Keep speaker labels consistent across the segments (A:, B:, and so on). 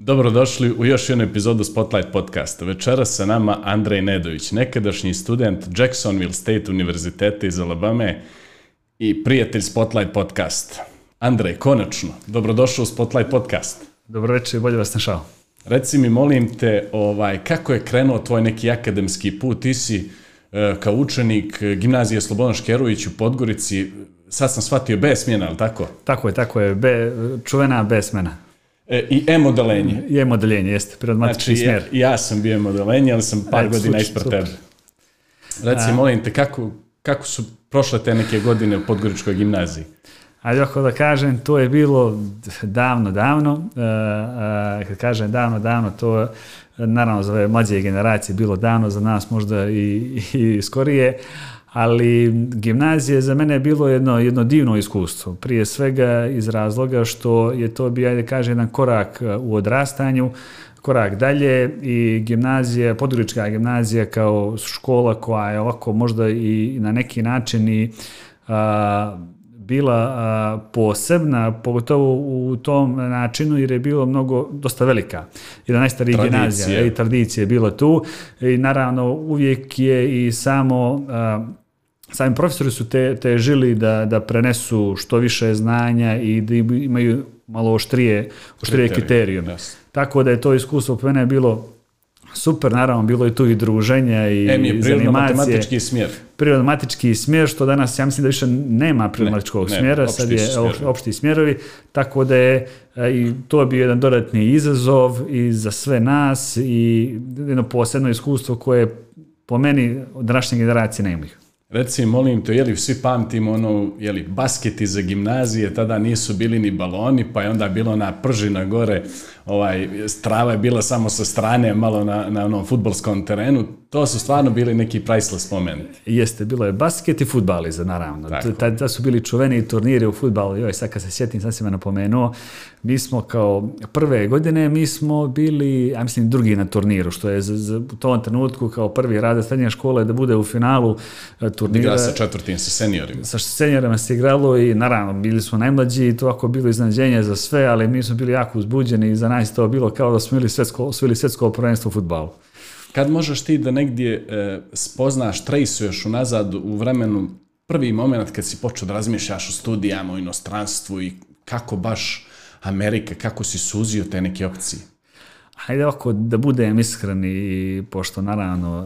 A: Dobrodošli u još jednu epizodu Spotlight podcasta. Večera sa nama Andrej Nedović, nekadašnji student Jacksonville State Univerziteta iz Alabame i prijatelj Spotlight podcast. Andrej, konačno, dobrodošao u Spotlight podcast.
B: Dobro večer, bolje vas našao.
A: Reci mi, molim te, ovaj, kako je krenuo tvoj neki akademski put? Ti si e, kao učenik gimnazije Slobodan Škerović u Podgorici, sad sam shvatio B smjena, ali tako?
B: Tako je, tako je, B, čuvena B smjena.
A: E, I E-modelenje.
B: I E-modelenje, jeste, prirodmatični
A: znači,
B: smjer.
A: Ja, ja sam bio modelenje, ali sam par
B: E,
A: godina ispred tebe. Reci, molim te, kako, kako su prošle te neke godine u Podgoričkoj gimnaziji?
B: Ajde ako da kažem, to je bilo davno, davno. E, e, kad kažem davno, davno, to je naravno za ove mlađe generacije bilo davno, za nas možda i, i skorije, ali gimnazije za mene je bilo jedno, jedno divno iskustvo. Prije svega iz razloga što je to bi, ajde kažem, jedan korak e, u odrastanju, korak dalje i gimnazija, Podgorička gimnazija kao škola koja je ovako možda i na neki način i a, bila a, posebna, pogotovo u tom načinu jer je bilo mnogo, dosta velika. Jedna najstarija gimnazija i tradicije je bilo tu i naravno uvijek je i samo a, sami profesori su te, težili da, da prenesu što više znanja i da imaju malo oštrije, oštrije kriterijume.
A: Yes.
B: Tako da je to iskustvo po mene bilo super, naravno bilo je tu i druženja i
A: M je prirodno-matematički smjer.
B: prirodno-matematički smjer, što danas ja mislim da više nema prirodno-matematičkog
A: Ne, ne,
B: smjera,
A: opšti
B: sad je
A: smjerovi.
B: opšti, smjerovi, tako da je e, i to bio jedan dodatni izazov i za sve nas i jedno posebno iskustvo koje po meni od današnje generacije nema ih.
A: Reci, molim te, jeli svi pamtimo ono, jeli, basketi za gimnazije, tada nisu bili ni baloni, pa je onda bilo na pržina gore, ovaj, strava je bila samo sa strane, malo na, na onom futbolskom terenu. To su stvarno bili neki priceless momenti.
B: Jeste, bilo je basket i futbal iza, naravno.
A: Tako.
B: Tada su bili čuveni turniri u futbalu, joj, sad kad se sjetim, sad si me napomenuo, mi smo kao prve godine, mi smo bili, ja mislim, drugi na turniru, što je za, za, u tom trenutku kao prvi rade srednje škole da bude u finalu e, turnira.
A: Igra sa četvrtim, sa seniorima.
B: sa seniorima se igralo i naravno bili smo najmlađi i to ako bilo iznenađenje za sve, ali mi smo bili jako uzbuđeni i za 2011. to bilo kao da smo ili svetsko, osvojili svetsko prvenstvo u futbalu.
A: Kad možeš ti da negdje e, spoznaš, trejsuješ unazad u vremenu, prvi moment kad si počeo da razmišljaš o studijama, o inostranstvu i kako baš Amerika, kako si suzio te neke opcije?
B: Hajde ovako da budem iskren i pošto naravno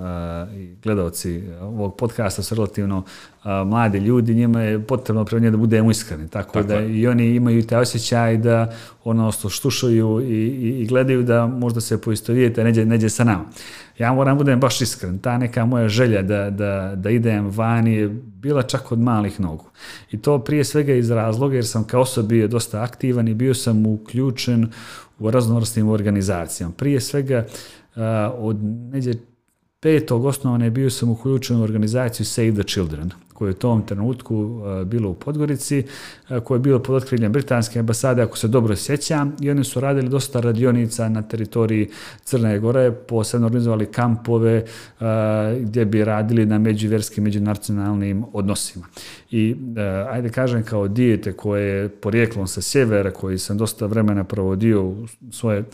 B: i gledalci ovog podcasta su relativno a, mladi ljudi, njima je potrebno prema nje da budemo iskreni. Tako,
A: Tako
B: da
A: je.
B: i oni imaju taj osjećaj da ono što štušaju i, i, i gledaju da možda se poistovijete neđe, neđe sa nama. Ja moram budem baš iskren. Ta neka moja želja da, da, da idem vani je bila čak od malih nogu. I to prije svega iz razloga jer sam kao osoba bio dosta aktivan i bio sam uključen u raznovrsnim organizacijama. Prije svega a, od neđe petog osnovane bio sam uključen u organizaciju Save the Children, koje je u tom trenutku e, bilo u Podgorici, e, koje je bilo pod otkriljem Britanske ambasade, ako se dobro sjećam, i oni su radili dosta radionica na teritoriji Crne Gore, posebno organizovali kampove e, gdje bi radili na međuverskim, međunacionalnim odnosima. I ajde kažem kao dijete koje je porijeklom sa sjevera, koji sam dosta vremena provodio u svoje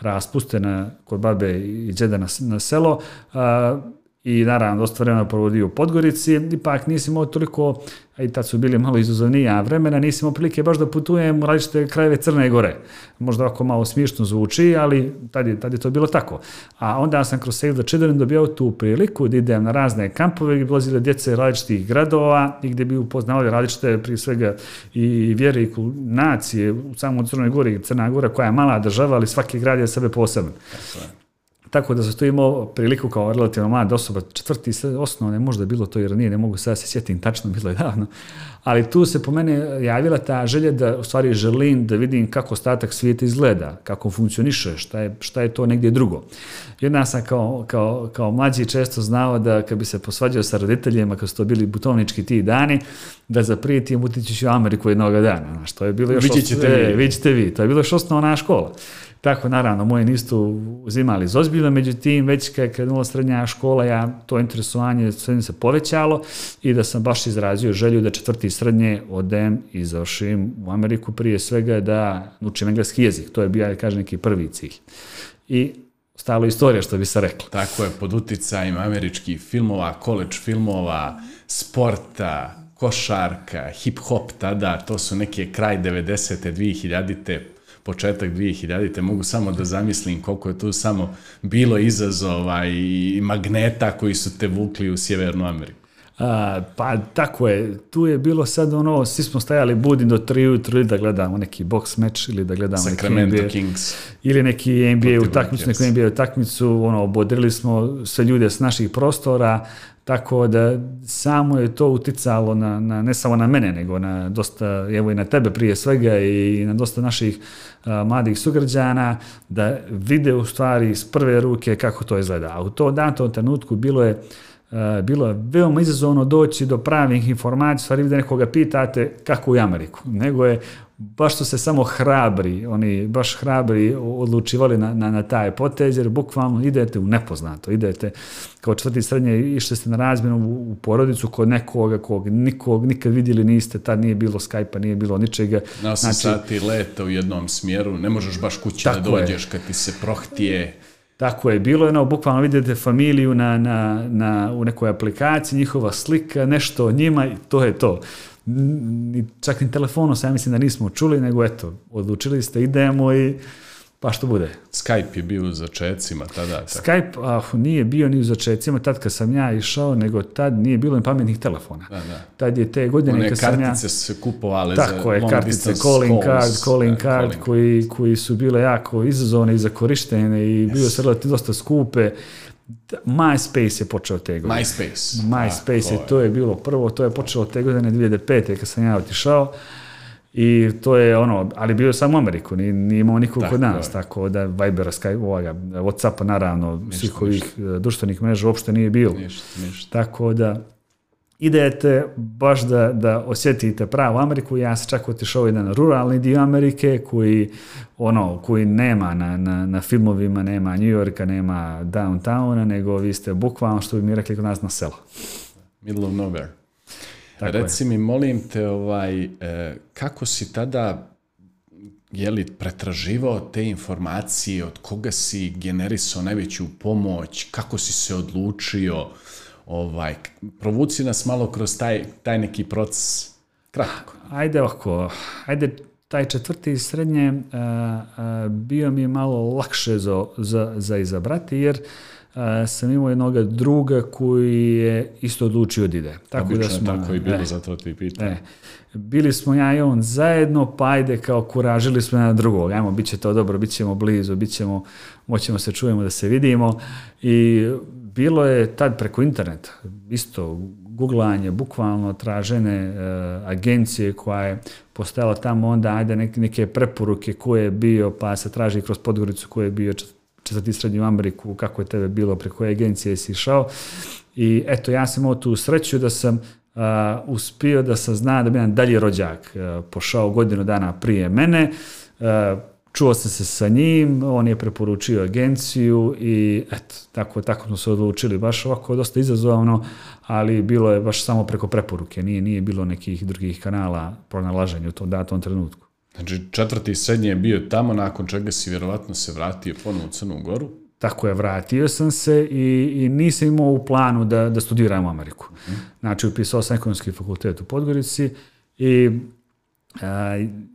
B: raspuste na, kod babe i djeda na, na selo, a, i naravno dosta vremena provodio u Podgorici, ipak nisam imao toliko, a i tad su bili malo izuzovnija vremena, nisam imao prilike baš da putujem u različite krajeve Crne Gore. Možda ovako malo smiješno zvuči, ali tad je, tad je to bilo tako. A onda sam kroz Save the Children dobio tu priliku da idem na razne kampove gdje bi dolazile djece različitih gradova i gdje bi upoznavali različite prije svega i vjere i nacije u samom Crnoj Gori, Crna Gora koja je mala država, ali svaki grad je sebe poseban. Tako da sam imao priliku kao relativno mlada osoba, četvrti osnovne, možda je bilo to jer nije, ne mogu sada se sjetim tačno, bilo je davno, ali tu se po mene javila ta želja da u stvari želim da vidim kako ostatak svijeta izgleda, kako funkcioniše, šta je, šta je to negdje drugo. Onda sam kao, kao, kao mlađi često znao da kad bi se posvađao sa roditeljima, kad su to bili butovnički ti dani, da zaprijetim utići ću u Ameriku jednog dana. Znaš, to je bilo još
A: Vidjet ćete vi.
B: E, vidjet ćete vi. To je bilo još osnovna škola. Tako, naravno, moje nisu to uzimali zozbiljno, međutim, već kad je krenula srednja škola, ja to interesovanje srednje se povećalo i da sam baš izrazio želju da četvrti srednje odem i završim u Ameriku prije svega da učim engleski jezik. To je bio, ja kažem, neki prvi cilj. I stalo istorija, što bi se reklo.
A: Tako je, pod uticajem američkih filmova, college filmova, sporta, košarka, hip-hop tada, to su neke kraj 90. 2000 početak 2000. Mogu samo da zamislim koliko je tu samo bilo izazova i magneta koji su te vukli u Sjevernu Ameriku.
B: A, pa tako je, tu je bilo sad ono, svi smo stajali budi do 3 ujutru da gledamo neki box meč ili da gledamo
A: Sacramento
B: neki NBA,
A: Kings.
B: ili neki NBA utakmicu, neku. NBA utakmicu, ono, obodrili smo sve ljude s naših prostora, tako da samo je to uticalo na, na, ne samo na mene, nego na dosta, evo i na tebe prije svega i na dosta naših a, mladih sugrađana, da vide u stvari iz prve ruke kako to izgleda. A u to datom trenutku bilo je Uh, bilo je veoma izazovno doći do pravih informacija, stvari da nekoga pitate kako u Ameriku, nego je baš su se samo hrabri, oni baš hrabri odlučivali na, na, na taj potez, jer bukvalno idete u nepoznato, idete kao četvrti srednje, išli ste na razmjenu u, u porodicu kod nekoga kog nikog nikad vidjeli niste, tad nije bilo Skype-a, nije bilo ničega.
A: Na 8 znači, sati leta u jednom smjeru, ne možeš baš kući da
B: Tako je.
A: dođeš kad ti se prohtije.
B: Tako je, bilo je ono, bukvalno vidite familiju na, na, na, u nekoj aplikaciji, njihova slika, nešto o njima i to je to. Ni, čak ni telefonom se ja mislim da nismo čuli, nego eto, odlučili ste, idemo i pa što bude.
A: Skype je bio u začecima tada. Tako.
B: Skype ah, nije bio ni u začecima tad kad sam ja išao, nego tad nije bilo ni pametnih telefona.
A: Da, da.
B: Tad je te godine
A: One
B: kad sam ja...
A: kartice su se kupovale
B: Tako
A: za
B: je,
A: long
B: kartice,
A: distance
B: calling
A: calls.
B: card, calling
A: Da,
B: card,
A: calling.
B: koji, koji su bile jako izazovne i za korištenje i yes. bio su relativno dosta skupe. MySpace je počeo te godine.
A: MySpace.
B: MySpace je, to je bilo prvo, to je počelo te godine 2005. kad sam ja otišao. I to je ono, ali bio je samo u Ameriku, nije, nije imao nikog kod nas,
A: je.
B: tako da Vibera, Skype, ovoga, Whatsappa naravno, svih
A: ništa.
B: ovih eh, društvenih mreža uopšte nije bilo.
A: Ništa, ništa.
B: Tako da idete baš da, da osjetite pravu Ameriku. Ja sam čak otišao jedan ruralni dio Amerike koji, ono, koji nema na, na, na filmovima, nema New Yorka, nema downtowna, nego vi ste bukvalno, što bi mi rekli kod nas, na selo.
A: Middle of nowhere.
B: Tako je.
A: Reci mi, molim te, ovaj, e, kako si tada je li pretraživao te informacije, od koga si generisao najveću pomoć, kako si se odlučio, ovaj, provuci nas malo kroz taj, taj neki proces. Kratko.
B: Ajde ovako, ajde taj četvrti srednje uh, uh, bio mi je malo lakše za, za, za izabrati, jer uh, sam imao jednog druga koji je isto odlučio da ide.
A: Tako Obično
B: da
A: tako i bilo,
B: e,
A: zato ti pitam.
B: E, bili smo ja i on zajedno, pa ajde kao kuražili smo na drugog. Ajmo, bit će to dobro, bit ćemo blizu, bit ćemo, moćemo se čujemo da se vidimo. I bilo je tad preko interneta, isto googlanje, bukvalno tražene e, agencije koja je postojala tamo, onda ajde neke, neke preporuke ko je bio, pa se traži kroz Podgoricu ko je bio četvrti srednju Ameriku, kako je tebe bilo, preko koje agencije si išao. I eto, ja sam imao tu sreću da sam uh, uspio da sam zna da bi jedan dalji rođak uh, pošao godinu dana prije mene. Uh, čuo sam se sa njim, on je preporučio agenciju i eto, tako, tako smo se odlučili. Baš ovako dosta izazovno, ali bilo je baš samo preko preporuke. Nije, nije bilo nekih drugih kanala pronalaženja u tom datom trenutku.
A: Znači, četvrti srednje je bio tamo, nakon čega si vjerovatno se vratio ponovo u Crnu Goru.
B: Tako je, vratio sam se i, i nisam imao u planu da, da studiram u Ameriku. Mm. Znači, upisao sam ekonomski fakultet u Podgorici i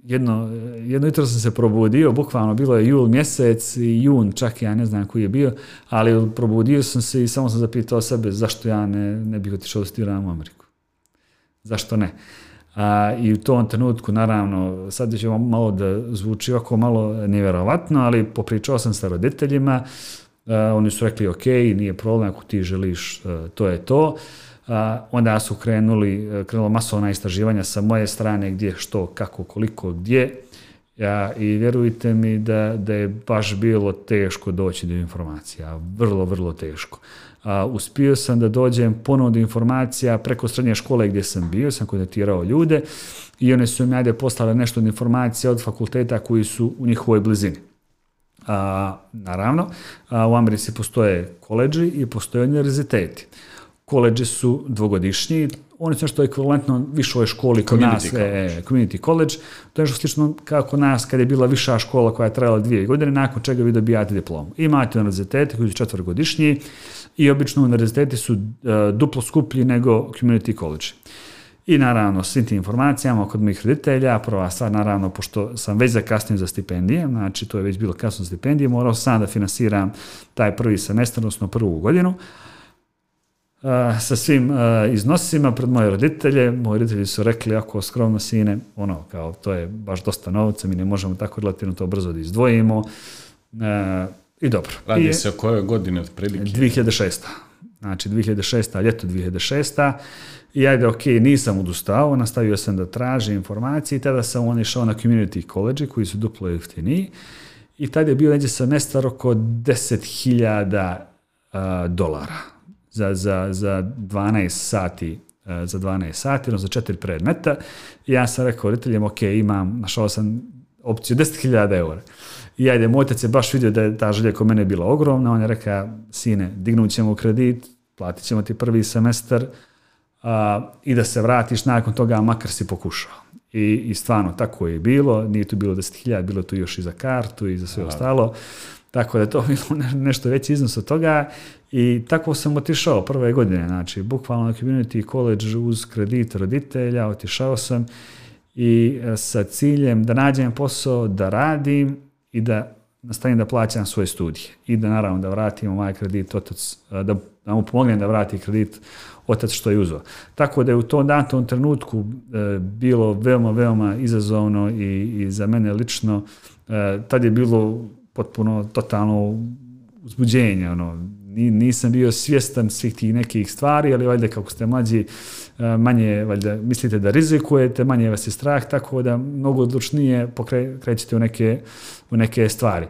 B: jedno, jedno jutro sam se probudio, bukvalno bilo je jul mjesec i jun, čak ja ne znam koji je bio, ali probudio sam se i samo sam zapitao sebe zašto ja ne, ne bih otišao da studiram u Ameriku. Zašto ne? A, I u tom trenutku, naravno, sad ćemo malo da zvuči ovako malo nevjerovatno, ali popričao sam sa roditeljima, a, oni su rekli, ok, nije problem, ako ti želiš, a, to je to. A, onda su krenuli, e, krenulo masovna istraživanja sa moje strane, gdje, što, kako, koliko, gdje. Ja, I vjerujte mi da, da je baš bilo teško doći do informacija, vrlo, vrlo teško. A, uspio sam da dođem ponovno do informacija preko srednje škole gdje sam bio, sam kontaktirao ljude i one su mi ajde poslale nešto od informacija od fakulteta koji su u njihovoj blizini. A, naravno, a, u Americi postoje koleđi i postoje univerziteti. Koleđi su dvogodišnji, oni su nešto ekvivalentno višoj školi kod nas,
A: college.
B: e, community college, to je nešto slično kao kod nas kad je bila viša škola koja je trajala dvije godine, nakon čega vi dobijate diplomu. Imate univerzitete koji su četvrgodišnji i obično univerziteti su e, duplo skuplji nego community college. I naravno, svim tim informacijama kod mojih roditelja, prva stvar, naravno, pošto sam već zakasnio za stipendije, znači to je već bilo kasno za stipendije, morao sam da finansiram taj prvi semestar, odnosno prvu godinu, Uh, sa svim uh, iznosima pred moje roditelje. Moji roditelji su rekli, ako skromno sine, ono, kao, to je baš dosta novca, mi ne možemo tako relativno to brzo da izdvojimo. Uh, I dobro.
A: Radi
B: I,
A: se o kojoj godini otprilike?
B: 2006. Znači 2006. ljeto 2006. I ajde, ok, nisam odustao, nastavio sam da tražim informacije i tada sam on išao na community college koji su duplo jeftiniji i tad je bio neđe semestar oko 10.000 uh, dolara za, za, za 12 sati uh, za 12 sati, odnosno za četiri predmeta. I ja sam rekao roditeljima, ok, imam, našao sam opciju 10.000 eura. I ajde, moj otac je baš vidio da je ta želja kod mene bila ogromna, on je rekao, sine, dignut ćemo kredit, platit ćemo ti prvi semestar a, i da se vratiš nakon toga, makar si pokušao. I, I stvarno, tako je bilo, nije tu bilo 10.000, bilo tu još i za kartu i za sve ostalo, tako da je to bilo ne- nešto veći iznos od toga i tako sam otišao prve godine, znači, bukvalno na community college uz kredit roditelja, otišao sam i e, sa ciljem da nađem posao, da radim i da nastavim da plaćam svoje studije i da naravno da vratim ovaj kredit otac, e, da, da mu pomognem da vrati kredit otac što je uzeo. Tako da je u tom datom trenutku e, bilo veoma, veoma izazovno i, i za mene lično e, tad je bilo potpuno totalno uzbuđenje, ono, nisam bio svjestan svih tih nekih stvari, ali valjda kako ste mlađi, e, manje valjda mislite da rizikujete, manje vas je strah, tako da mnogo odlučnije pokrećete u neke, u neke stvari.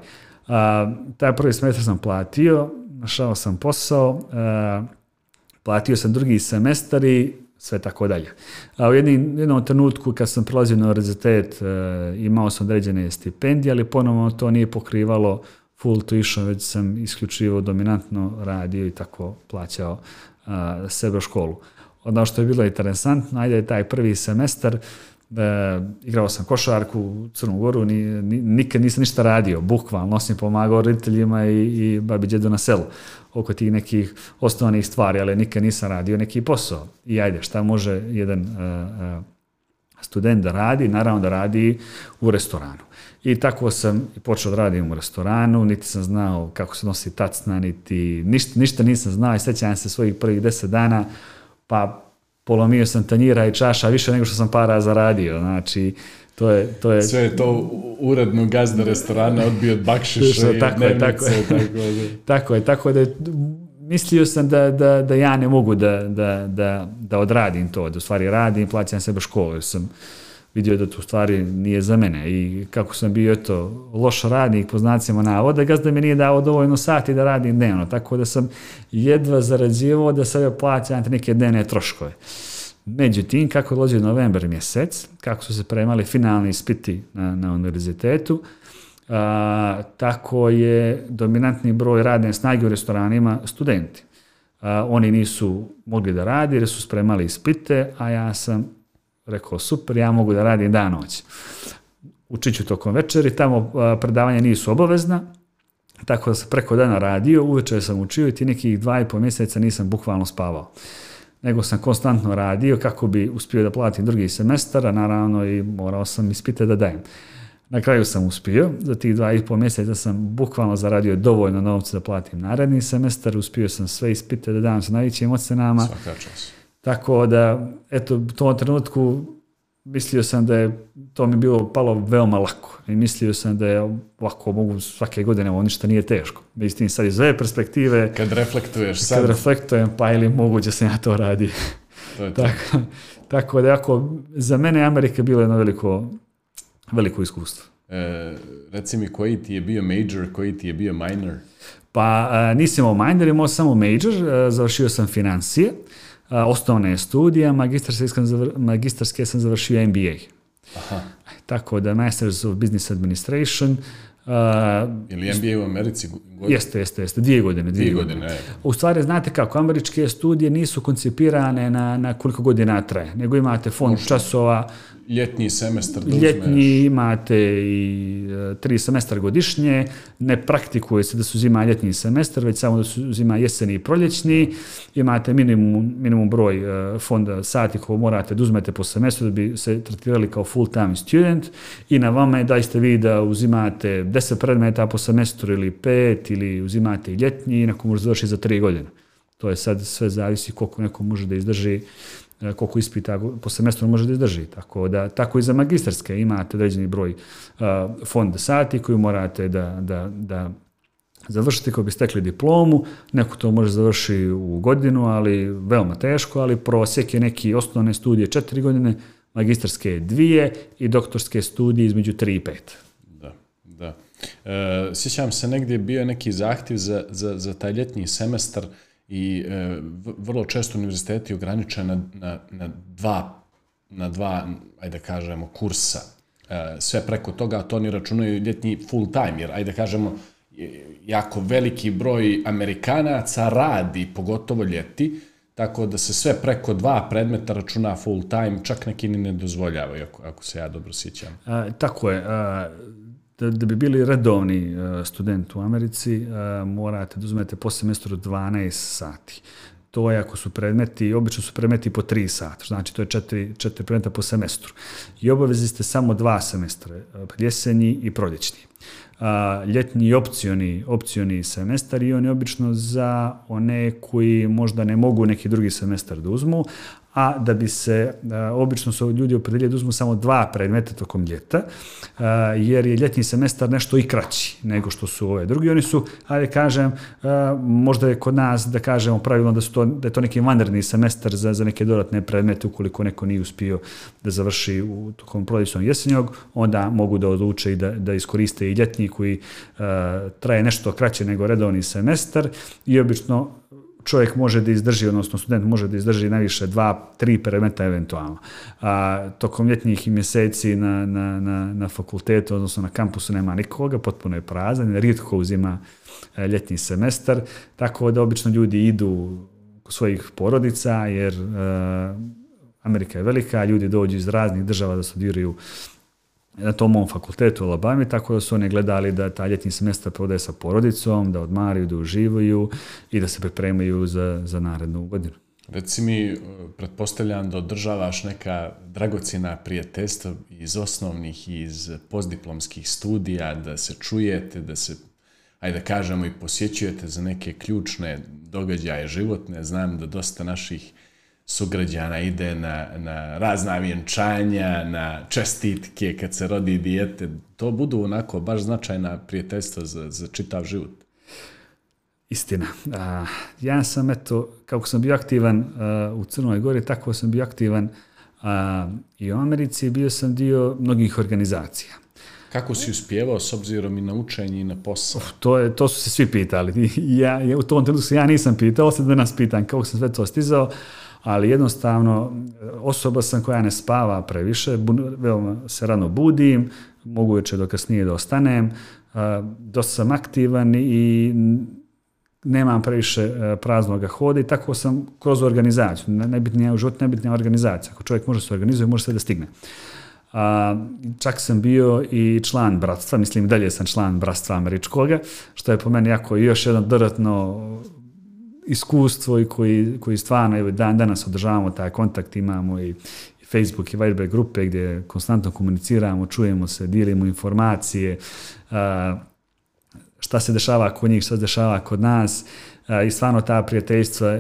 B: A, taj prvi semestar sam platio, našao sam posao, a, platio sam drugi semestar i sve tako dalje. A u jednim, jednom trenutku kad sam prelazio na univerzitet e, imao sam određene stipendije, ali ponovno to nije pokrivalo full tuition, već sam isključivo dominantno radio i tako plaćao a, sebe u školu. Ono što je bilo interesantno, ajde taj prvi semestar, e, igrao sam košarku u Crnu Goru, ni, ni, nikad nisam ništa radio, bukvalno, osim pomagao roditeljima i, i babi djedu na selu oko tih nekih osnovnih stvari, ali nikad nisam radio neki posao. I ajde, šta može jedan uh, uh, student da radi, naravno da radi u restoranu. I tako sam počeo da radim u restoranu, niti sam znao kako se nosi tacna, niti ništa, ništa nisam znao i sećam se svojih prvih deset dana, pa polomio sam tanjira i čaša više nego što sam para zaradio, znači to je, to je
A: Sve je to uredno gazda restorana odbio od bakšiša i
B: Tako je, tako je.
A: tako da.
B: Tako je, tako da je- mislio sam da, da, da ja ne mogu da, da, da, da odradim to, da u stvari radim, plaćam sebe školu, jer sam vidio da to u stvari nije za mene i kako sam bio eto, loš radnik po znacima navoda, gazda mi nije dao dovoljno sati da radim dnevno, tako da sam jedva zarađivao da sebe plaćam te neke dnevne troškove. Međutim, kako je dolazio novembar mjesec, kako su se premali finalni ispiti na, na univerzitetu, a, tako je dominantni broj radne snage u restoranima studenti. A, oni nisu mogli da radi jer su spremali ispite, a ja sam rekao super, ja mogu da radim dan noć. Učit ću tokom večeri, tamo a, predavanja nisu obavezna, tako da sam preko dana radio, uveče sam učio i ti nekih dva i po mjeseca nisam bukvalno spavao nego sam konstantno radio kako bi uspio da platim drugi semestar, a naravno i morao sam ispite da dajem. Na kraju sam uspio, za tih dva i pol mjeseca sam bukvalno zaradio dovoljno novca da platim naredni semestar, uspio sam sve ispite da dam sa najvećim ocenama,
A: Svaka čast.
B: tako da, eto, u tom trenutku mislio sam da je to mi bilo palo veoma lako i mislio sam da je ovako mogu svake godine, ovo ništa nije teško. Međutim, sad iz ove perspektive,
A: Kad reflektuješ
B: kad
A: sad,
B: reflektujem, pa ili moguće sam ja to radi.
A: to je to.
B: tako, tako da, ako, za mene je Amerika bilo jedno veliko, veliko iskustvo.
A: E, reci mi koji ti je bio major, koji ti je bio minor?
B: Pa a, nisam imao minor, imao samo major, a, završio sam financije, a, osnovne studije, magistarske sam, zavr, magistarske sam završio MBA.
A: Aha.
B: Tako da Masters of Business Administration,
A: Ili NBA u Americi?
B: Godine? Jeste, jeste, jeste. Dvije godine. Dvije, dvije godine. godine. U stvari, znate kako, američke studije nisu koncipirane na, na koliko godina traje, nego imate fond Možda. časova,
A: ljetni semestar
B: da Ljetni imate i e, tri semestra godišnje, ne praktikuje se da se uzima ljetni semestar, već samo da se uzima jeseni i proljećni. Imate minimum, minimum broj e, fonda sati koje morate da uzmete po semestru da bi se tretirali kao full time student i na vama je da ste vi da uzimate 10 predmeta po semestru ili pet ili uzimate i ljetni i neko može završiti za tri godine. To je sad sve zavisi koliko neko može da izdrži E, koliko ispita po semestru može da izdrži. Tako da tako i za magistarske imate određeni broj uh, fond sati koju morate da, da, da završite koji bi stekli diplomu. Neko to može završiti u godinu, ali veoma teško, ali prosjek je neki osnovne studije četiri godine, magistarske dvije i doktorske studije između tri i pet.
A: Da, da. E, sjećam se negdje bio neki zahtjev za, za, za taj ljetni semestar i e, vrlo često univerziteti ograniče na, na, na dva, na dva, ajde kažemo, kursa. E, sve preko toga, to oni računaju ljetni full time, jer ajde kažemo, e, jako veliki broj Amerikanaca radi, pogotovo ljeti, tako da se sve preko dva predmeta računa full time, čak neki ni ne dozvoljavaju, ako, ako se ja dobro sjećam.
B: A, tako je. A, da, da bi bili redovni uh, student u Americi, uh, morate da uzmete po semestru 12 sati. To je ako su predmeti, obično su predmeti po 3 sata, znači to je 4, 4 predmeta po semestru. I obavezi ste samo dva semestre, jesenji i proljećni. Uh, ljetni opcioni, opcioni semestar i on je obično za one koji možda ne mogu neki drugi semestar da uzmu, a da bi se, a, obično su ljudi opredelili da uzmu samo dva predmeta tokom ljeta, a, jer je ljetni semestar nešto i kraći nego što su ove drugi. Oni su, ajde kažem, a, možda je kod nas, da kažemo pravilno da, su to, da je to neki vanredni semestar za, za neke dodatne predmete, ukoliko neko nije uspio da završi u tokom proljećnog jesenjog, onda mogu da odluče i da, da iskoriste i ljetni koji a, traje nešto kraće nego redovni semestar i obično čovjek može da izdrži, odnosno student može da izdrži najviše dva, tri predmeta eventualno. A, tokom ljetnjih mjeseci na, na, na, na fakultetu, odnosno na kampusu nema nikoga, potpuno je prazan, rijetko uzima e, ljetni semestar, tako da obično ljudi idu svojih porodica, jer a, e, Amerika je velika, ljudi dođu iz raznih država da studiraju na tom mom fakultetu u Alabama, tako da su oni gledali da ta ljetni semestar provode sa porodicom, da odmaraju, da uživaju i da se pripremaju za, za narednu godinu.
A: Reci mi, eh, pretpostavljam da održavaš neka dragocina prijateljstva iz osnovnih i iz postdiplomskih studija, da se čujete, da se, ajde da kažemo, i posjećujete za neke ključne događaje životne. Znam da dosta naših sugrađana ide na, na razna vjenčanja, na čestitke kad se rodi dijete. To budu onako baš značajna prijateljstva za, za čitav život.
B: Istina. A, ja sam, eto, kako sam bio aktivan a, u Crnoj Gori, tako sam bio aktivan a, i u Americi, bio sam dio mnogih organizacija.
A: Kako si uspjevao s obzirom i na učenje i na posao? Uf,
B: to, je, to su se svi pitali. Ja, ja, u tom trenutku ja nisam pitao, sad da nas pitan kako sam sve to stizao ali jednostavno osoba sam koja ne spava previše, veoma se rano budim, mogu večer do kasnije da ostanem, dosta sam aktivan i nemam previše e, praznog hoda i tako sam kroz organizaciju. Najbitnija u životu, najbitnija organizacija. Ako čovjek može se organizuje, može sve da stigne. A, čak sam bio i član bratstva, mislim dalje sam član bratstva američkoga, što je po meni jako još jedno dodatno iskustvo i koji, koji stvarno evo, dan danas održavamo taj kontakt, imamo i Facebook i Viber grupe gdje konstantno komuniciramo, čujemo se, dijelimo informacije, šta se dešava kod njih, šta se dešava kod nas i stvarno ta prijateljstva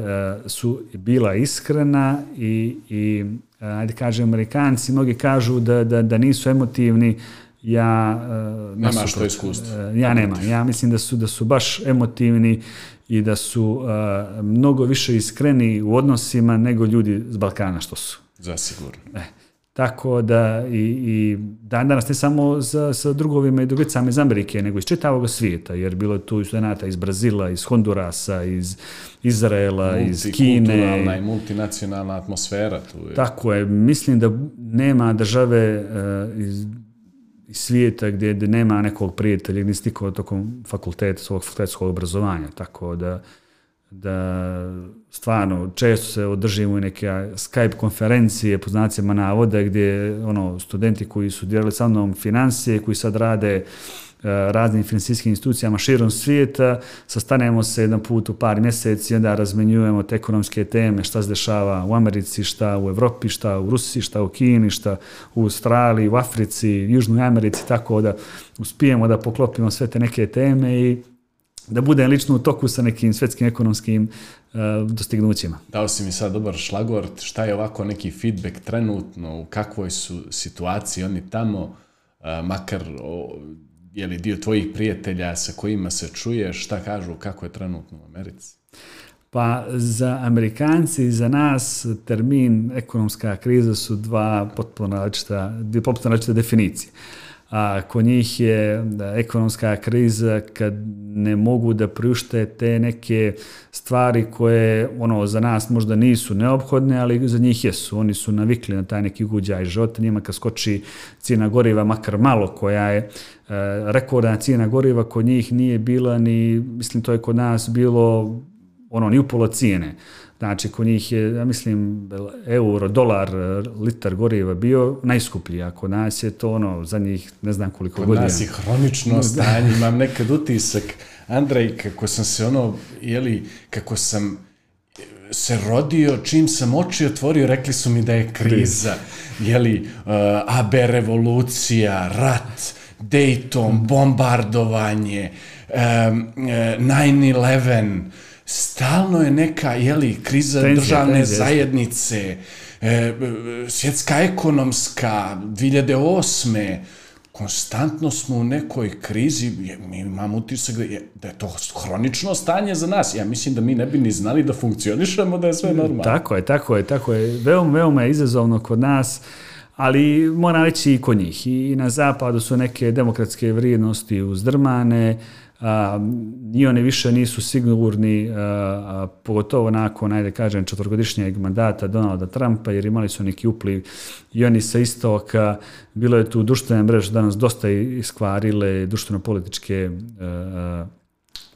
B: su bila iskrena i, i ajde kažem, Amerikanci mnogi kažu da, da, da nisu emotivni, ja
A: uh, nema što iskustvo.
B: Uh, ja nema. Ja mislim da su da su baš emotivni i da su uh, mnogo više iskreni u odnosima nego ljudi z Balkana što su.
A: Zasigurno.
B: E, tako da i, i dan danas ne samo sa, sa drugovima i drugicama iz Amerike, nego iz čitavog svijeta, jer bilo je tu i studenta iz Brazila, iz Hondurasa, iz Izraela, iz Kine.
A: Multikulturalna i multinacionalna atmosfera tu je.
B: Tako je. Mislim da nema države uh, iz iz svijeta gdje, gdje nema nekog prijatelja, gdje nisi nikog tokom fakulteta, svog fakultetskog obrazovanja, tako da da stvarno često se održimo i neke Skype konferencije po znacima navode gdje ono studenti koji su djelali sa mnom financije, koji sad rade uh, Eh, raznim financijskim institucijama širom svijeta, sastanemo se jedan put u par mjeseci i onda razmenjujemo te ekonomske teme, šta se dešava u Americi, šta u Evropi, šta u Rusiji, šta u Kini, šta u Australiji, u Africi, Južnoj Americi, tako da uspijemo da poklopimo sve te neke teme i da budem lično u toku sa nekim svetskim ekonomskim uh, dostignućima.
A: Dao si mi sad dobar šlagort, šta je ovako neki feedback trenutno, u kakvoj su situaciji oni tamo, uh, makar o, je li dio tvojih prijatelja sa kojima se čuješ, šta kažu, kako je trenutno u Americi?
B: Pa za Amerikanci i za nas termin ekonomska kriza su dva potpuno različita, dvije potpuno različite definicije. A kod njih je ekonomska kriza kad ne mogu da priušte te neke stvari koje ono za nas možda nisu neophodne, ali za njih jesu. Oni su navikli na taj neki uguđaj života. Njima kad skoči cijena goriva, makar malo, koja je E, rekordna cijena goriva kod njih nije bila ni, mislim to je kod nas bilo ono ni upola cijene. Znači, kod njih je, ja mislim, euro, dolar, litar goriva bio najskuplji, a kod nas je to ono, za njih ne znam koliko
A: kod
B: godina.
A: Kod nas je hronično stanje, imam nekad utisak, Andrej, kako sam se ono, jeli, kako sam se rodio, čim sam oči otvorio, rekli su mi da je kriza, jeli, uh, AB revolucija, rat, Dayton, bombardovanje, um, 9-11, stalno je neka jeli, kriza tenzija, državne tenzija, zajednice, e, svjetska ekonomska, 2008 konstantno smo u nekoj krizi, mi imamo utisak da je, da je to hronično stanje za nas. Ja mislim da mi ne bi ni znali da funkcionišemo, da je sve normalno.
B: Tako je, tako je, tako je. Veoma, veoma je izazovno kod nas. Ali moram reći i kod njih. I na zapadu su neke demokratske vrijednosti uzdrmane, a, i oni više nisu sigurni, a, a, pogotovo nakon, najde kažem, četvrgodišnjeg mandata Donalda Trumpa, jer imali su neki upliv i oni sa istoka, bilo je tu društvene mreže danas dosta iskvarile društveno-političke a,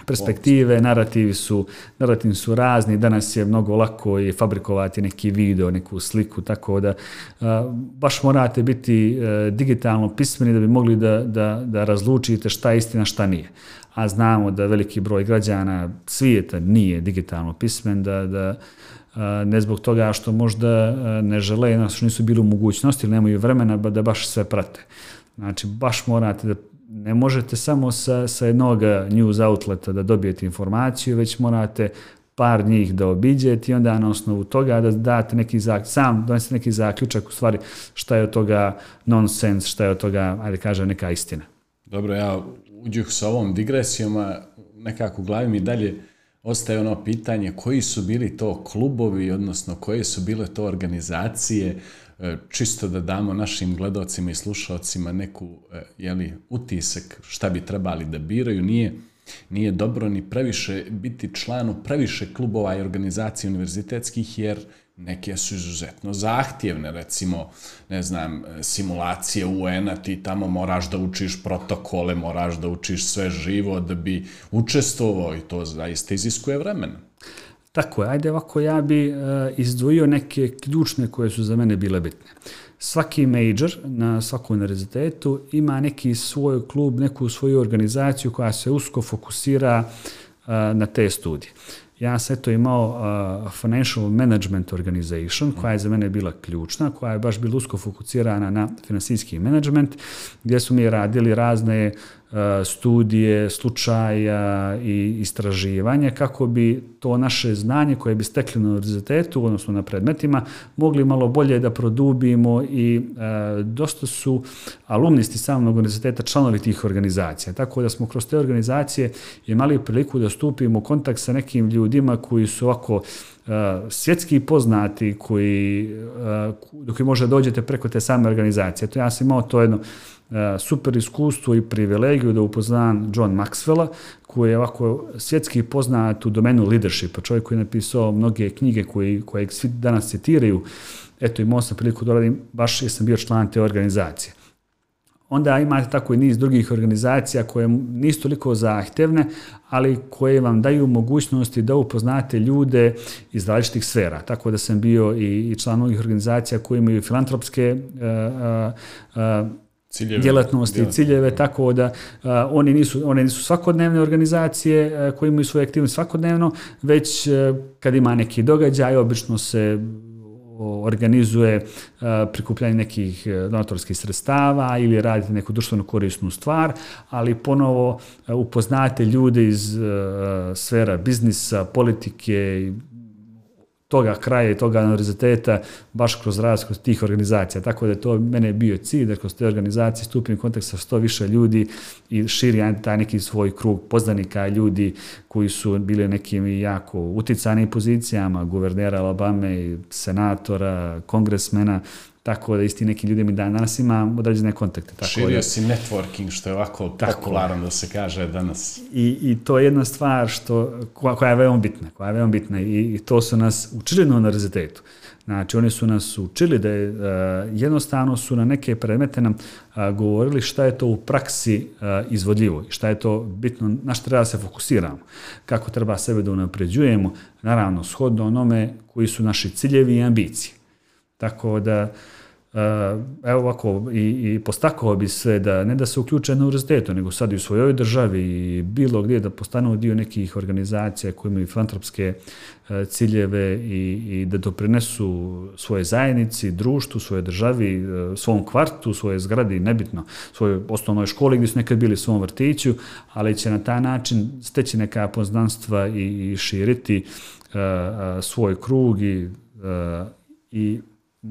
B: perspektive, narativi su, narativi su razni, danas je mnogo lako i fabrikovati neki video, neku sliku, tako da a, baš morate biti a, digitalno pismeni da bi mogli da, da, da razlučite šta je istina, šta nije. A znamo da veliki broj građana svijeta nije digitalno pismen, da, da ne zbog toga što možda ne žele, što nisu bili u mogućnosti ili nemaju vremena da baš sve prate. Znači, baš morate da ne možete samo sa, sa jednog news outleta da dobijete informaciju, već morate par njih da obiđete i onda na osnovu toga da date neki zaključak, sam donesete neki zaključak u stvari šta je od toga nonsens, šta je od toga, ajde kaže, neka istina.
A: Dobro, ja uđuh sa ovom digresijom, a nekako u glavi mi dalje ostaje ono pitanje koji su bili to klubovi, odnosno koje su bile to organizacije, E, čisto da damo našim gledocima i slušalcima neku e, jeli, utisak šta bi trebali da biraju. Nije, nije dobro ni previše biti članu previše klubova i organizacija univerzitetskih, jer neke su izuzetno zahtjevne, recimo, ne znam, e, simulacije UN-a, ti tamo moraš da učiš protokole, moraš da učiš sve živo da bi učestvovao i to zaista iziskuje vremena.
B: Tako je, ajde ovako, ja bi uh, izdvojio neke ključne koje su za mene bile bitne. Svaki major na svakom univerzitetu ima neki svoj klub, neku svoju organizaciju koja se usko fokusira uh, na te studije. Ja sam eto imao uh, Financial Management Organization, koja je za mene bila ključna, koja je baš bila usko fokusirana na finansijski management, gdje su mi radili razne uh, E, studije, slučaja i istraživanja kako bi to naše znanje koje bi stekli na univerzitetu, odnosno na predmetima, mogli malo bolje da produbimo i e, dosta su alumnisti samog univerziteta članovi tih organizacija. Tako da smo kroz te organizacije imali priliku da stupimo u kontakt sa nekim ljudima koji su ovako e, svjetski poznati koji, e, do koji može dođete preko te same organizacije. To ja sam imao to jedno E, super iskustvo i privilegiju da upoznam John Maxwella, koji je ovako svjetski poznat u domenu leadershipa, čovjek koji je napisao mnoge knjige koje, koje svi danas citiraju. Eto, imao sam priliku da radim, baš jer sam bio član te organizacije. onda imate tako i niz drugih organizacija koje nisu toliko zahtevne, ali koje vam daju mogućnosti da upoznate ljude iz različitih sfera. Tako da sam bio i član ovih organizacija koji imaju filantropske uh, uh, ciljeve, djelatnosti i ciljeve, tako da uh, oni nisu, one nisu svakodnevne organizacije uh, koje imaju svoje aktivnosti svakodnevno, već uh, kad ima neki događaj, obično se organizuje prikupljanje nekih donatorskih sredstava ili radite neku društveno korisnu stvar, ali ponovo upoznate ljude iz sfera biznisa, politike, toga kraja i toga univerziteta baš kroz raz kroz tih organizacija. Tako da je to mene bio cilj da kroz te organizacije stupim u kontakt sa što više ljudi i širi taj neki svoj krug poznanika ljudi koji su bili nekim jako uticanim pozicijama, guvernera Alabame, senatora, kongresmena, tako da isti neki ljudi mi dan danas ima određene kontakte. Tako
A: Širio
B: da,
A: si networking, što je ovako tako, popularno da se kaže danas.
B: I, I to je jedna stvar što, koja, koja je veoma bitna, koja je veoma bitna i, i to su nas učili na univerzitetu. Znači, oni su nas učili da je, uh, jednostavno su na neke predmete nam uh, govorili šta je to u praksi uh, izvodljivo i šta je to bitno, na što treba se fokusiramo, kako treba sebe da unapređujemo, naravno, shodno onome koji su naši ciljevi i ambicije. Tako da, Uh, Eh, evo ovako, i, i postakao bi sve da ne da se uključe na univerzitetu, nego sad i u svojoj državi i bilo gdje da postanu dio nekih organizacija koje imaju filantropske uh, ciljeve i, i da doprinesu svoje zajednici, društvu, svoje državi, uh, svom kvartu, svoje zgradi, nebitno, svojoj osnovnoj školi gdje su nekad bili u svom vrtiću, ali će na taj način steći neka poznanstva i, i širiti uh, uh, svoj krug i, uh, i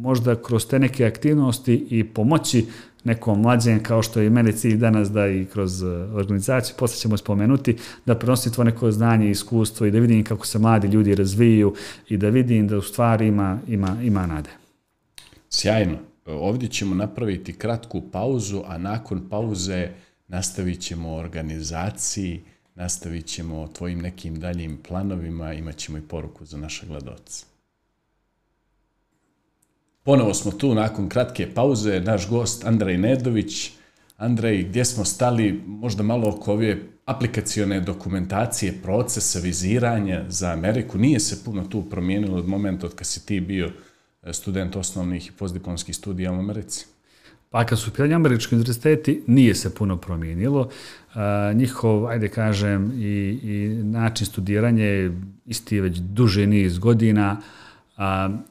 B: možda kroz te neke aktivnosti i pomoći nekom mlađem, kao što je meni mene cilj danas da i kroz e, organizaciju, posle ćemo spomenuti, da prenosim to neko znanje i iskustvo i da vidim kako se mladi ljudi razviju i da vidim da u stvari ima, ima, ima nade.
A: Sjajno. Ovdje ćemo napraviti kratku pauzu, a nakon pauze nastavit ćemo organizaciji, nastavit ćemo o tvojim nekim daljim planovima, imat ćemo i poruku za naše gledalce. Ponovo smo tu nakon kratke pauze, naš gost Andrej Nedović. Andrej, gdje smo stali, možda malo oko ove aplikacione dokumentacije, procesa viziranja za Ameriku, nije se puno tu promijenilo od momenta od kad si ti bio e, student osnovnih i postdiplomskih studija u Americi?
B: Pa kad su pitanje američki univerziteti, nije se puno promijenilo. Uh, njihov, ajde kažem, i, i način studiranja je isti već duže niz godina. Uh,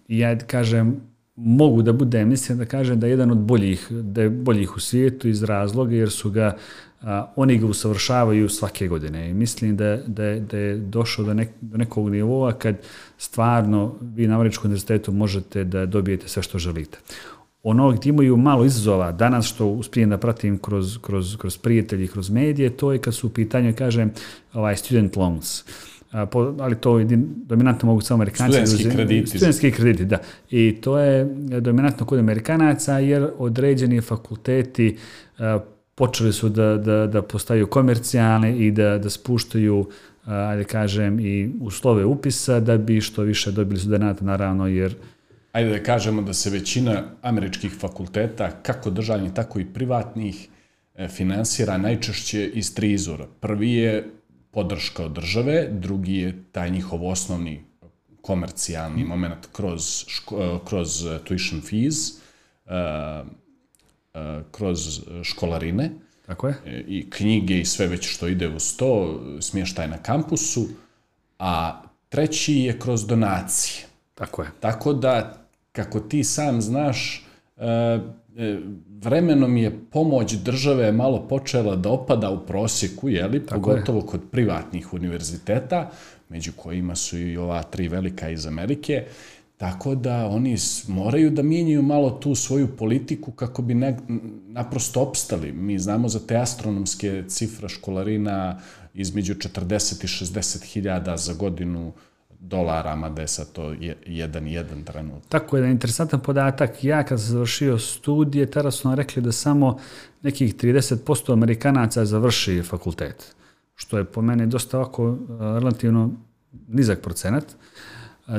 B: ja kažem, mogu da bude, mislim da kažem da je jedan od boljih, da je boljih u svijetu iz razloga jer su ga, a, oni ga usavršavaju svake godine i mislim da, da, da je došao do, nek, do nekog nivoa kad stvarno vi na Američkom univerzitetu možete da dobijete sve što želite. Ono gdje imaju malo izazova danas što uspijem da pratim kroz, kroz, kroz prijatelji, kroz medije, to je kad su u pitanju, kažem, ovaj student loans. Uh, ali to dominantno mogu samo Amerikanci.
A: Studentski krediti.
B: Studentski krediti, da. I to je dominantno kod Amerikanaca jer određeni fakulteti počeli su da, da, da postaju komercijalne i da, da spuštaju ajde kažem, i uslove upisa da bi što više dobili studenta, naravno, jer
A: Ajde da kažemo da se većina američkih fakulteta, kako državnih, tako i privatnih, e, finansira najčešće iz tri izvora. Prvi je podrška od države, drugi je taj njihov osnovni komercijalni mm. moment kroz, ško, kroz tuition fees, uh, uh, kroz školarine
B: Tako je.
A: E, i knjige i sve već što ide u sto, smještaj na kampusu, a treći je kroz donacije.
B: Tako je.
A: Tako da, kako ti sam znaš, uh, E, vremenom je pomoć države malo počela da opada u prosjeku, jeli, Tako pogotovo je. kod privatnih univerziteta, među kojima su i ova tri velika iz Amerike, tako da oni moraju da mijenjaju malo tu svoju politiku kako bi ne, naprosto opstali. Mi znamo za te astronomske cifre školarina između 40 i 60 hiljada za godinu dolara, mada je sad to jedan jedan trenutak.
B: Tako je, da interesantan podatak. Ja kad sam završio studije, tada su nam rekli da samo nekih 30% Amerikanaca završi fakultet, što je po mene dosta ovako relativno nizak procenat. Uh,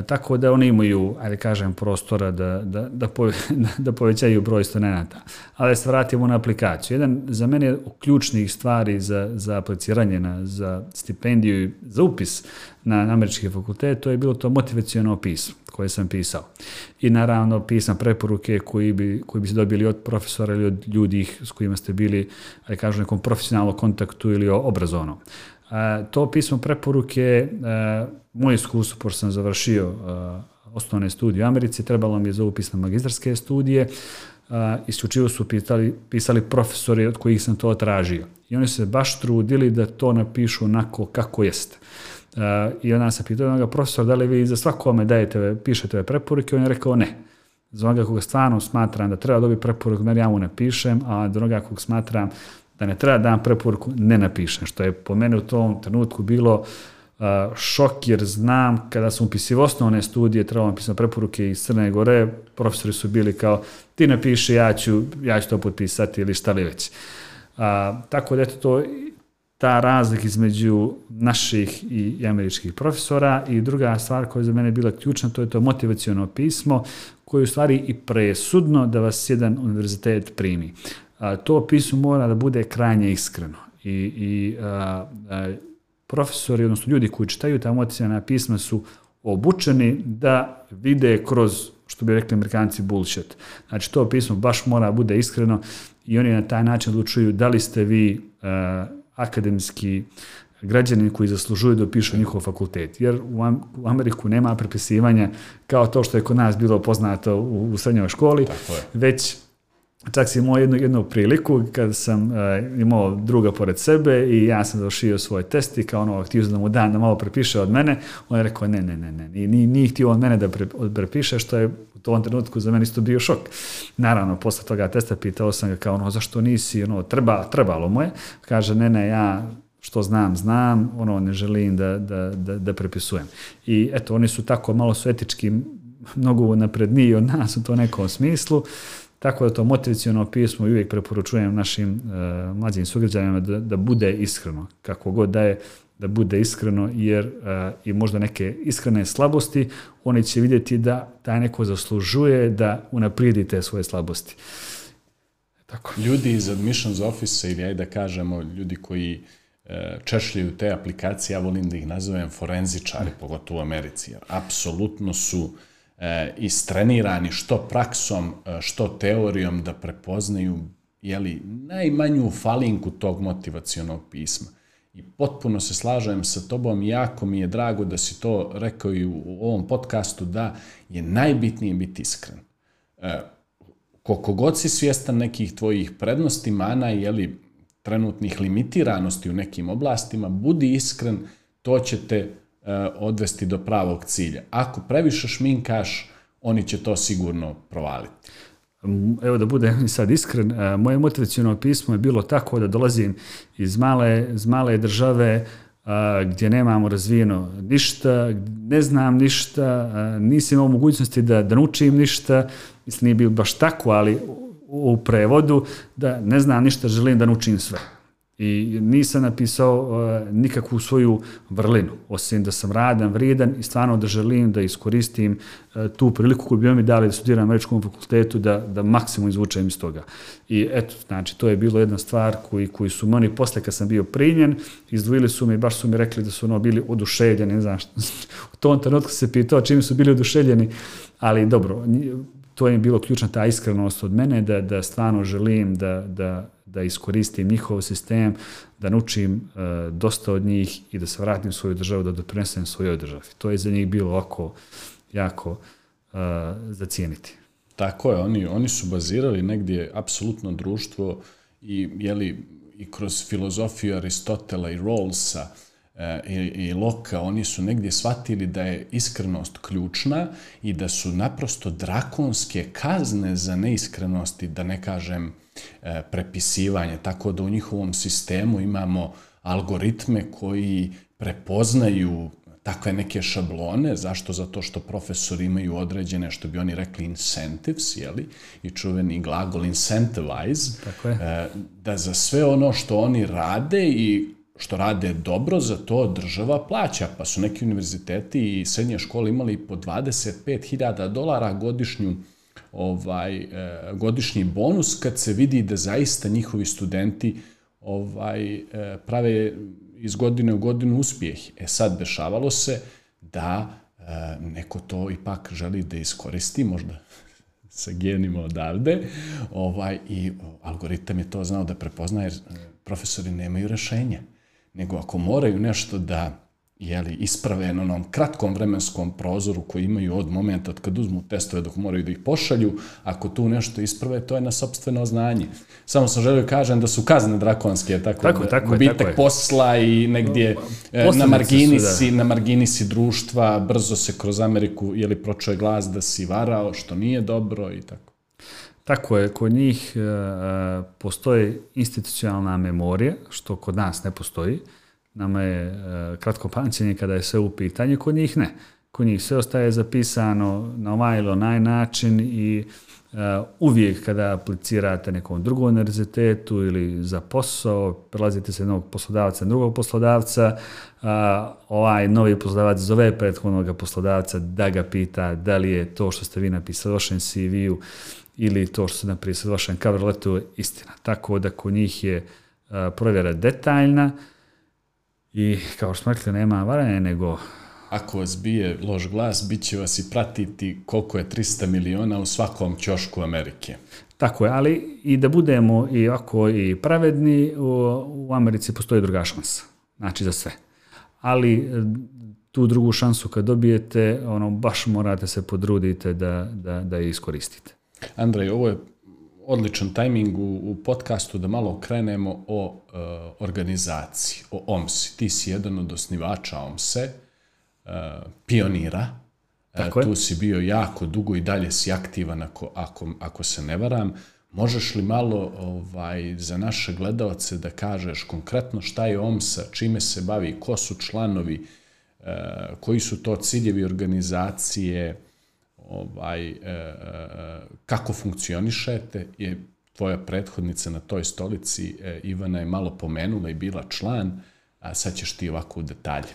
B: tako da oni imaju, ajde kažem, prostora da, da, da, pove, da povećaju broj studenta. Ali se vratimo na aplikaciju. Jedan za mene ključnih stvari za, za apliciranje na, za stipendiju i za upis na američki fakultet, to je bilo to motivacijono pismo koje sam pisao. I naravno pisam preporuke koji bi, koji bi se dobili od profesora ili od ljudi s kojima ste bili, ajde kažem, nekom profesionalnom kontaktu ili obrazovnom. A, to pismo preporuke, a, moje iskustvo, pošto sam završio a, osnovne studije u Americi, trebalo mi je za upis na magistarske studije, a, isključivo su pitali, pisali profesori od kojih sam to tražio. I oni se baš trudili da to napišu onako kako jeste. Uh, I onda sam pitao onoga profesora da li vi za svakome dajete, pišete ove preporuke, on je rekao ne. Za onoga koga stvarno smatram da treba dobiti preporuku, meni ja mu napišem, a za onoga koga smatram da ne treba da dam preporuku, ne napišem, što je po mene u tom trenutku bilo uh, šok, jer znam kada sam upisio osnovne studije, trebalo napisati preporuke iz Crne Gore, profesori su bili kao, ti napiši, ja ću, ja ću to potpisati ili šta li već. Uh, tako da eto to, ta razlika između naših i američkih profesora i druga stvar koja je za mene bila ključna, to je to motivacijono pismo koje je u stvari i presudno da vas jedan univerzitet primi a, to pismo mora da bude krajnje iskreno. I, i a, a, profesori, odnosno ljudi koji čitaju ta motivacijana pisma su obučeni da vide kroz, što bi rekli amerikanci, bullshit. Znači, to pismo baš mora bude iskreno i oni na taj način odlučuju da li ste vi a, akademski građani koji zaslužuju da pišu njihov fakultet. Jer u Ameriku nema prepisivanja kao to što je kod nas bilo poznato u, u srednjoj školi, već Čak si imao jednu, jednu priliku kad sam uh, imao druga pored sebe i ja sam završio svoj test i kao ono, htio da mu dan da malo prepiše od mene, on je rekao ne, ne, ne, ne, I nije, nije htio od mene da pre, prepiše, što je u tom trenutku za mene isto bio šok. Naravno, posle toga testa pitao sam ga kao ono, zašto nisi, ono, treba, trebalo mu je. Kaže, ne, ne, ja što znam, znam, ono, ne želim da, da, da, da prepisujem. I eto, oni su tako malo su etički mnogo napredniji od nas u to nekom smislu, Tako da to motivacijono pismo uvijek preporučujem našim e, mlađim sugrađanima da, da bude iskreno, kako god da je, da bude iskreno, jer e, i možda neke iskrene slabosti, oni će vidjeti da taj neko zaslužuje da unaprijedi te svoje slabosti.
A: Tako. Ljudi iz Admissions Office ili ajde da kažemo, ljudi koji e, češljaju te aplikacije, ja volim da ih nazovem forenzičari, pogotovo u Americi, jer apsolutno su uh, e, istrenirani što praksom, eh, što teorijom da prepoznaju jeli, najmanju falinku tog motivacijonog pisma. I potpuno se slažem sa tobom, jako mi je drago da si to rekao i u ovom podcastu, da je najbitnije biti iskren. E, koliko god si svjestan nekih tvojih prednosti, mana, jeli, trenutnih limitiranosti u nekim oblastima, budi iskren, to će te Eh, odvesti do pravog cilja. Ako previše šminkaš, oni će to sigurno provaliti.
B: Mm, evo da budem sad iskren, eh, moje motivacijono pismo je bilo tako da dolazim iz male, iz male države eh, gdje nemamo razvijeno ništa, ne znam ništa, nisam imao mogućnosti da, da naučim ništa, mislim nije bilo baš tako, ali u prevodu da ne znam ništa, želim da naučim sve. I nisam napisao uh, nikakvu svoju vrlinu, osim da sam radan, vrijedan i stvarno da želim da iskoristim uh, tu priliku koju bi mi dali da studiram na američkom fakultetu, da, da maksimum izvučem iz toga. I eto, znači, to je bilo jedna stvar koji, koji su meni posle kad sam bio primjen, izdvojili su mi, baš su mi rekli da su ono bili oduševljeni, ne znam što, u tom trenutku se pitao čim su bili oduševljeni, ali dobro, to je bilo ključna ta iskrenost od mene, da, da stvarno želim da, da da iskoristim njihov sistem, da naučim e, dosta od njih i da se vratim u svoju državu, da doprinesem svojoj državi. To je za njih bilo ovako jako e, zacijeniti.
A: Tako je, oni, oni su bazirali negdje apsolutno društvo i, jeli, i kroz filozofiju Aristotela i Rawlsa e, i, i Loka, oni su negdje shvatili da je iskrenost ključna i da su naprosto drakonske kazne za neiskrenosti, da ne kažem, prepisivanje, tako da u njihovom sistemu imamo algoritme koji prepoznaju takve neke šablone, zašto? Zato što profesori imaju određene, što bi oni rekli, incentives, jeli? i čuveni glagol incentivize, tako je. E, da za sve ono što oni rade i što rade dobro, za to država plaća, pa su neki univerziteti i srednje škole imali po 25.000 dolara godišnju ovaj e, godišnji bonus kad se vidi da zaista njihovi studenti ovaj e, prave iz godine u godinu uspjeh. E sad dešavalo se da e, neko to ipak želi da iskoristi, možda sa genima odavde, ovaj, i algoritam je to znao da prepoznaje, jer profesori nemaju rešenja. Nego ako moraju nešto da jeli, isprave na onom kratkom vremenskom prozoru koji imaju od momenta od kad uzmu testove dok moraju da ih pošalju, ako tu nešto isprave, to je na sobstveno znanje. Samo sam želio kažem da su kazne drakonske, tako,
B: tako,
A: da,
B: tako
A: gubitak
B: tako
A: posla i negdje e, na margini, si, na margini si društva, brzo se kroz Ameriku jeli, pročuje glas da si varao, što nije dobro i tako.
B: Tako je, kod njih uh, postoji institucionalna memorija, što kod nas ne postoji. Uh, nama je uh, kratko pamćenje kada je sve u pitanju, kod njih ne. Kod njih sve ostaje zapisano na ovaj ili onaj način i uh, uvijek kada aplicirate nekom drugom univerzitetu ili za posao, prelazite se jednog poslodavca na drugog poslodavca, uh, ovaj novi poslodavac zove prethodnog poslodavca da ga pita da li je to što ste vi napisali u vašem CV-u ili to što ste napisali u vašem cover letu istina. Tako da kod njih je uh, provjera detaljna, uh, I kao što smo rekli, nema varanje, nego...
A: Ako vas bije loš glas, bit će vas i pratiti koliko je 300 miliona u svakom ćošku Amerike.
B: Tako je, ali i da budemo i ovako i pravedni, u, u Americi postoji druga šansa. Znači za sve. Ali e, tu drugu šansu kad dobijete, ono, baš morate se podrudite da, da, da je iskoristite.
A: Andrej, ovo je odličan tajming u, u podcastu da malo krenemo o uh, organizaciji, o OMSI. Ti si jedan od osnivača OMSE, uh, pionira. E, Tako uh, tu si bio jako dugo i dalje si aktivan ako, ako, ako se ne varam. Možeš li malo ovaj za naše gledalce da kažeš konkretno šta je OMSA, čime se bavi, ko su članovi, uh, koji su to ciljevi organizacije, ovaj, e, e, kako funkcionišete, je tvoja prethodnica na toj stolici, e, Ivana je malo pomenula i bila član, a sad ćeš ti ovako u detalje.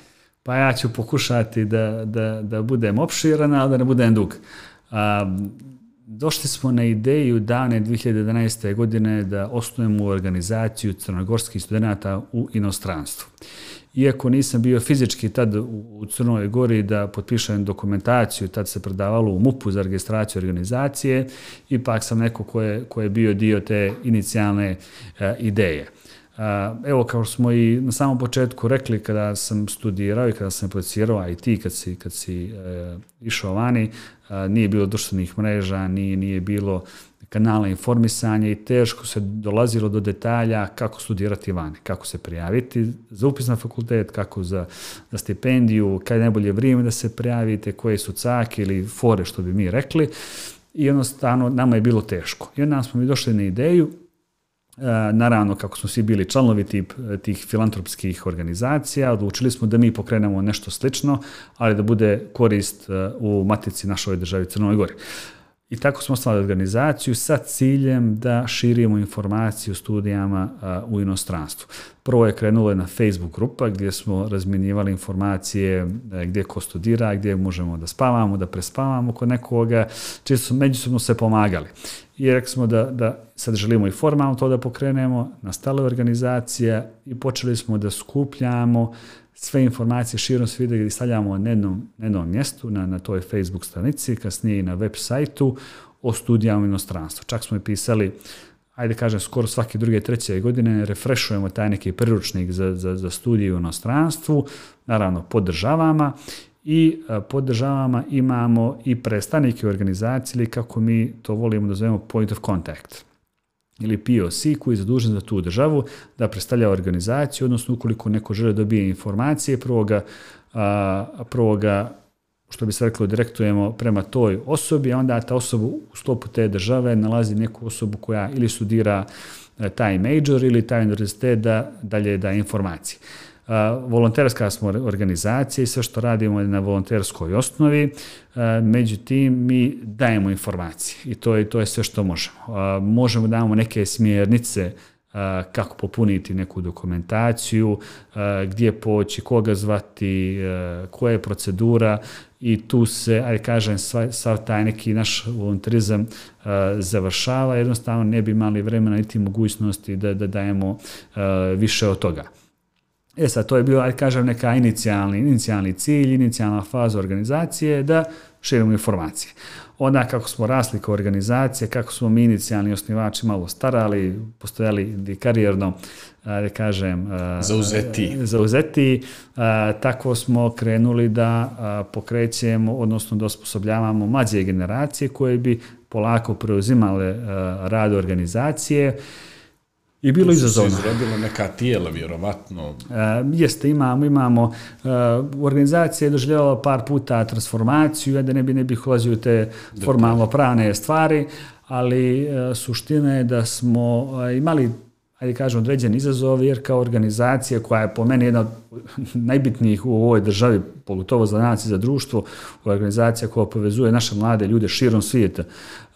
B: Pa ja ću pokušati da, da, da budem opširan, ali da ne budem dug. A, došli smo na ideju dane 2011. godine da osnujemo organizaciju crnogorskih studenta u inostranstvu iako nisam bio fizički tad u Crnoj Gori da potpišem dokumentaciju, tad se predavalo u MUP-u za registraciju organizacije, ipak sam neko ko je, ko je bio dio te inicijalne e, ideje. Eh, evo, kao smo i na samom početku rekli, kada sam studirao i kada sam aplicirao IT, kad si, kad si e, išao vani, e, nije bilo društvenih mreža, nije, nije bilo kanala informisanja i teško se dolazilo do detalja kako studirati vani, kako se prijaviti za upis na fakultet, kako za, za stipendiju, kada je najbolje vrijeme da se prijavite, koje su cake ili fore što bi mi rekli. I jednostavno nama je bilo teško. I onda smo mi došli na ideju e, naravno, kako smo svi bili članovi tip, tih filantropskih organizacija, odlučili smo da mi pokrenemo nešto slično, ali da bude korist e, u matici našoj državi Crnoj Gori. I tako smo osnovali organizaciju sa ciljem da širimo informacije o studijama u inostranstvu. Prvo je krenulo na Facebook grupa gdje smo razmjenjivali informacije e, gdje ko studira, gdje možemo da spavamo, da prespavamo kod nekoga, čisto su međusobno se pomagali. I rekli smo da, da sad želimo i formalno to da pokrenemo, nastala je organizacija i počeli smo da skupljamo sve informacije širom svijeta gdje stavljamo na jednom, na jednom mjestu, na, na toj Facebook stranici, kasnije i na web sajtu o studijama u inostranstvu. Čak smo i pisali, ajde kažem, skoro svake druge, treće godine refrešujemo taj neki priručnik za, za, za studiju u inostranstvu, naravno podržavama i podržavama imamo i predstavnike organizacije ili kako mi to volimo da zovemo point of contact ili POC koji je zadužen za tu državu da predstavlja organizaciju, odnosno ukoliko neko žele dobije informacije, prvo ga, a, prvo ga što bi se reklo, direktujemo prema toj osobi, a onda ta osoba u sklopu te države nalazi neku osobu koja ili studira e, taj major ili taj univerzitet da dalje da informacije volonterska smo organizacija i sve što radimo je na volonterskoj osnovi, međutim mi dajemo informacije i to je, to je sve što možemo. Možemo da damo neke smjernice kako popuniti neku dokumentaciju, gdje poći, koga zvati, koja je procedura i tu se, ajde kažem, sav taj neki naš volontarizam završava, jednostavno ne bi imali vremena niti mogućnosti da, da dajemo više od toga. E sad, to je bio, ajde kažem, neka inicijalni, inicijalni cilj, inicijalna faza organizacije da širimo informacije. Onda kako smo rasli kao organizacija, kako smo mi inicijalni osnivači malo starali, postojali karijerno, da kažem,
A: zauzeti.
B: zauzeti, tako smo krenuli da pokrećemo, odnosno da osposobljavamo mlađe generacije koje bi polako preuzimale rad organizacije i bilo izazovno.
A: Su izrodilo neka tijela, vjerovatno. Uh,
B: jeste, imamo, imamo. Uh, organizacija je doživljavala par puta transformaciju, da ne bi, ne bih ulazio te formalno pravne stvari, ali uh, suština je da smo uh, imali ajde kažem, određen izazov, jer kao organizacija koja je po meni jedna od najbitnijih u ovoj državi, pogotovo za nas i za društvo, organizacija koja povezuje naše mlade ljude širom svijeta.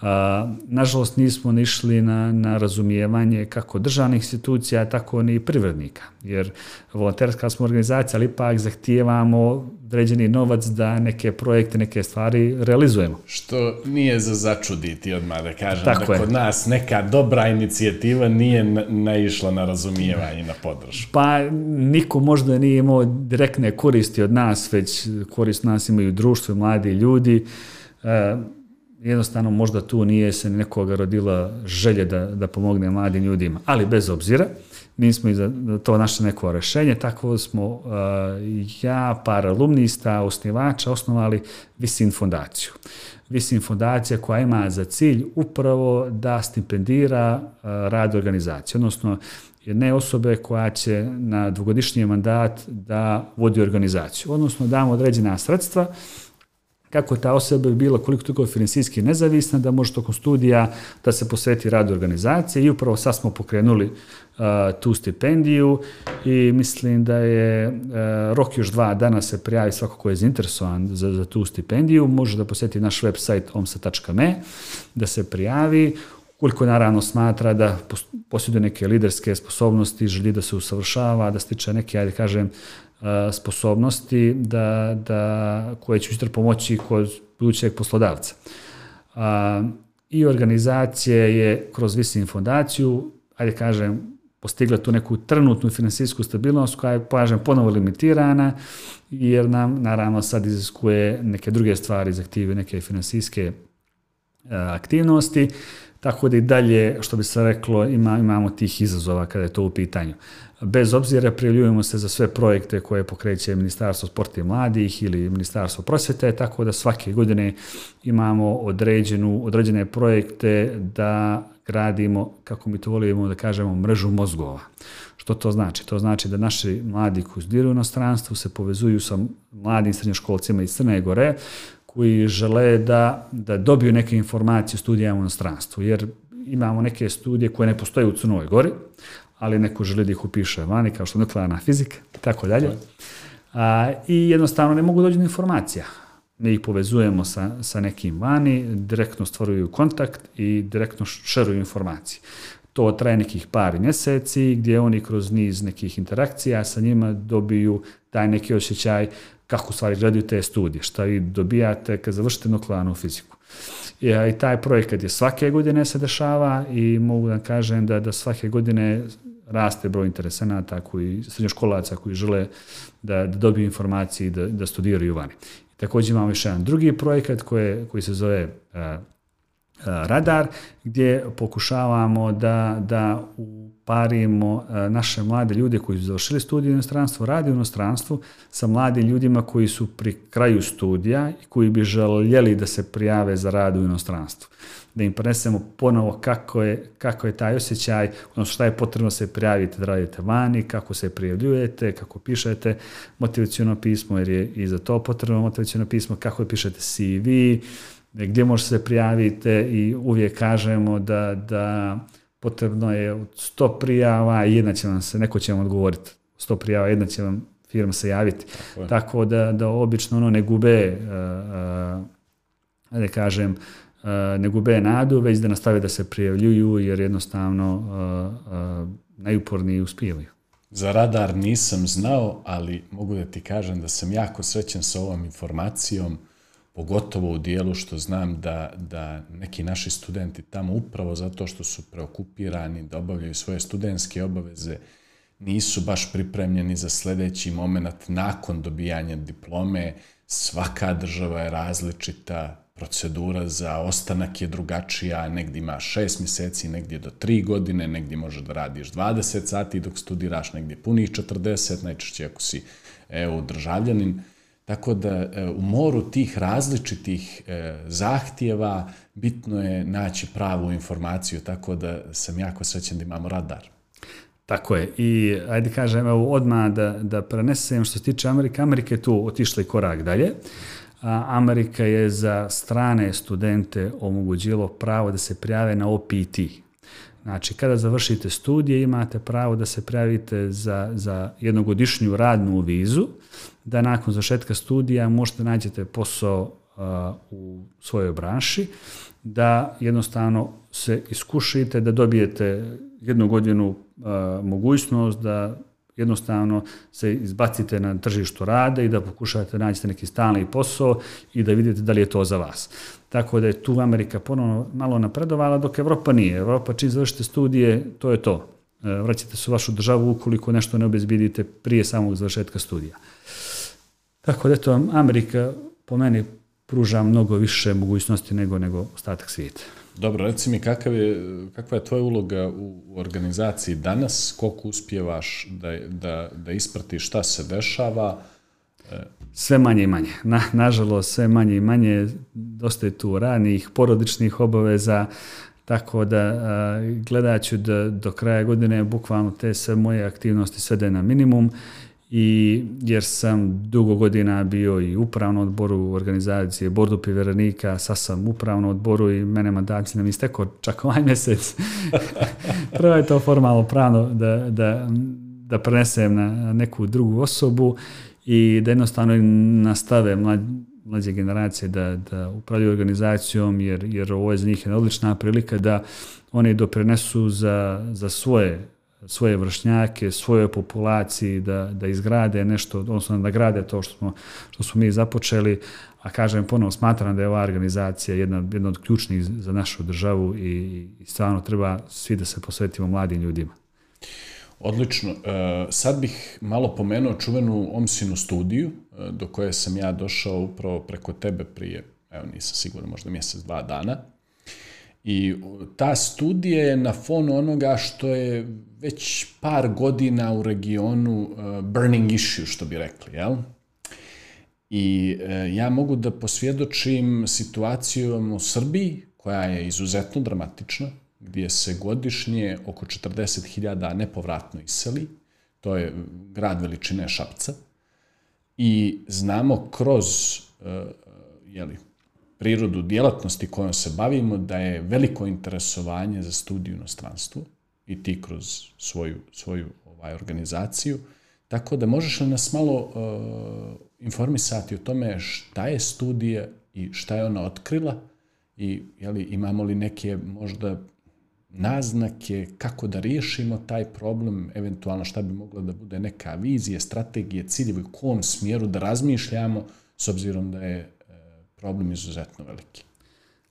B: A, nažalost, nismo nišli na, na razumijevanje kako državnih institucija, tako ni privrednika. Jer volonterska smo organizacija, ali ipak zahtijevamo određeni novac da neke projekte, neke stvari realizujemo.
A: Što nije za začuditi odmah da kažem tako da kod je. nas neka dobra inicijativa nije naišla na razumijevanje i na podršku.
B: Pa niko možda nije imao direktne koristi od nas, već korist nas imaju društvo mladi ljudi. E, jednostavno možda tu nije se nekoga rodila želje da, da pomogne mladim ljudima. Ali bez obzira, mi smo i za to naše neko rešenje, tako smo uh, ja, par alumnista, osnivača, osnovali Visin fondaciju. Visin fondacija koja ima za cilj upravo da stipendira uh, rad organizacije, odnosno jedne osobe koja će na dvogodišnji mandat da vodi organizaciju, odnosno damo određena sredstva kako ta osoba bi bila koliko toliko financijski nezavisna, da može tokom studija da se posveti radu organizacije i upravo sad smo pokrenuli uh, tu stipendiju i mislim da je uh, rok još dva dana se prijavi svako ko je zainteresovan za, za tu stipendiju, može da posjeti naš website omsa.me, da se prijavi, koliko naravno smatra da posjeduje neke liderske sposobnosti, želi da se usavršava, da stiče neke, ajde kažem, sposobnosti da, da, koje će učitelj pomoći kod budućeg poslodavca. A, I organizacije je kroz Visin fondaciju, ajde kažem, postigla tu neku trenutnu finansijsku stabilnost koja je, kažem, ponovo limitirana, jer nam, naravno, sad iziskuje neke druge stvari, zahtije neke finansijske aktivnosti, tako da i dalje, što bi se reklo, ima, imamo tih izazova kada je to u pitanju. Bez obzira prijeljujemo se za sve projekte koje pokreće Ministarstvo sporta i mladih ili Ministarstvo prosvete, tako da svake godine imamo određenu, određene projekte da gradimo, kako mi to volimo da kažemo, mrežu mozgova. Što to znači? To znači da naši mladi koji studiraju u inostranstvu se povezuju sa mladim srednjoškolcima iz Crne Gore, koji žele da, da dobiju neke informacije o studijama u inostranstvu, jer imamo neke studije koje ne postoje u Crnoj Gori, ali neko želi da ih upiše vani, kao što nuklearna fizika i tako dalje. A, I jednostavno ne mogu doći do informacija. Mi ih povezujemo sa, sa nekim vani, direktno stvaruju kontakt i direktno šeruju informacije. To traje nekih par mjeseci gdje oni kroz niz nekih interakcija sa njima dobiju taj neki osjećaj kako stvari gledaju te studije, šta vi dobijate kad završite nuklearnu fiziku. I, I taj projekat je svake godine se dešava i mogu da kažem da, da svake godine raste broj interesenata koji, srednjoškolaca koji žele da, da dobiju informacije i da, da studiraju vani. Također imamo još jedan drugi projekat koje, koji se zove uh, radar, gdje pokušavamo da, da u parimo e, naše mlade ljude koji su završili studije u inostranstvu, radi u inostranstvu, sa mladim ljudima koji su pri kraju studija i koji bi željeli da se prijave za rad u inostranstvu. Da im prenesemo ponovo kako je, kako je taj osjećaj, odnosno šta je potrebno se prijaviti da radite vani, kako se prijavljujete, kako pišete motivacijono pismo, jer je i za to potrebno motivacijono pismo, kako je pišete CV, gdje možete se prijaviti i uvijek kažemo da, da potrebno je od 100 prijava jedna će vam se, neko će vam odgovoriti. 100 prijava, jedna će vam firma se javiti. Tako, Tako da, da obično ono ne gube, uh, uh, da kažem, ne gube nadu, već da nastave da se prijavljuju jer jednostavno najuporniji uspijevaju.
A: Za radar nisam znao, ali mogu da ti kažem da sam jako srećen sa ovom informacijom, pogotovo u dijelu što znam da, da neki naši studenti tamo upravo zato što su preokupirani, da obavljaju svoje studentske obaveze, nisu baš pripremljeni za sljedeći moment nakon dobijanja diplome. Svaka država je različita, procedura za ostanak je drugačija, negdje ima šest mjeseci, negdje do tri godine, negdje možeš da radiš 20 sati dok studiraš, negdje punih 40, najčešće ako si EU državljanin. Tako da e, u moru tih različitih e, zahtjeva bitno je naći pravu informaciju, tako da sam jako srećen da imamo radar.
B: Tako je. I ajde kažem, evo odmah da, da prenesem što se tiče Amerike. Amerika je tu otišla i korak dalje. A Amerika je za strane studente omogućilo pravo da se prijave na OPT. Znači, kada završite studije, imate pravo da se prijavite za, za jednogodišnju radnu vizu, da nakon završetka studija možete nađete posao u svojoj branši, da jednostavno se iskušite, da dobijete jednu godinu mogućnost da jednostavno se izbacite na tržištu rada i da pokušate naći neki stalni posao i da vidite da li je to za vas. Tako da je tu Amerika ponovno malo napredovala, dok Evropa nije. Evropa čim završite studije, to je to. E, vraćate se u vašu državu ukoliko nešto ne obezbidite prije samog završetka studija. Tako da to Amerika po meni pruža mnogo više mogućnosti nego nego ostatak svijeta.
A: Dobro, reci mi kakav je, kakva je tvoja uloga u organizaciji danas, koliko uspijevaš da, da, da ispratiš šta se dešava?
B: Sve manje i manje. Na, nažalost, sve manje i manje. Dosta je tu ranih, porodičnih obaveza, tako da a, gledat ću da do kraja godine bukvalno te sve moje aktivnosti svede na minimum i jer sam dugo godina bio i upravno odboru organizacije Bordu piveranika, sa sam upravno odboru i mene mandat nam istekao čak ovaj mjesec. Prvo je to formalno pravno da, da, da prenesem na neku drugu osobu i da jednostavno nastave mlad, mlađe generacije da, da upravljaju organizacijom jer, jer ovo je za njih odlična prilika da oni doprinesu za, za svoje svoje vršnjake, svoje populaciji, da, da izgrade nešto, odnosno da grade to što smo, što smo mi započeli, a kažem ponovo, smatram da je ova organizacija jedna, jedna od ključnih za našu državu i, i stvarno treba svi da se posvetimo mladim ljudima.
A: Odlično. E, sad bih malo pomenuo čuvenu Omsinu studiju, e, do koje sam ja došao upravo preko tebe prije, evo nisam siguran, možda mjesec, dva dana. I ta studija je na fonu onoga što je već par godina u regionu uh, burning issue, što bi rekli, jel? I uh, ja mogu da posvjedočim situacijom u Srbiji, koja je izuzetno dramatična, gdje se godišnje oko 40.000 nepovratno iseli, to je grad veličine Šapca, i znamo kroz uh, jeli, prirodu djelatnosti kojom se bavimo da je veliko interesovanje za studiju u inostranstvu i ti kroz svoju, svoju ovaj organizaciju. Tako da možeš li nas malo uh, informisati o tome šta je studija i šta je ona otkrila i jeli, imamo li neke možda naznake kako da riješimo taj problem, eventualno šta bi mogla da bude neka vizija, strategije, ciljevi, u kom smjeru da razmišljamo s obzirom da je problem izuzetno veliki.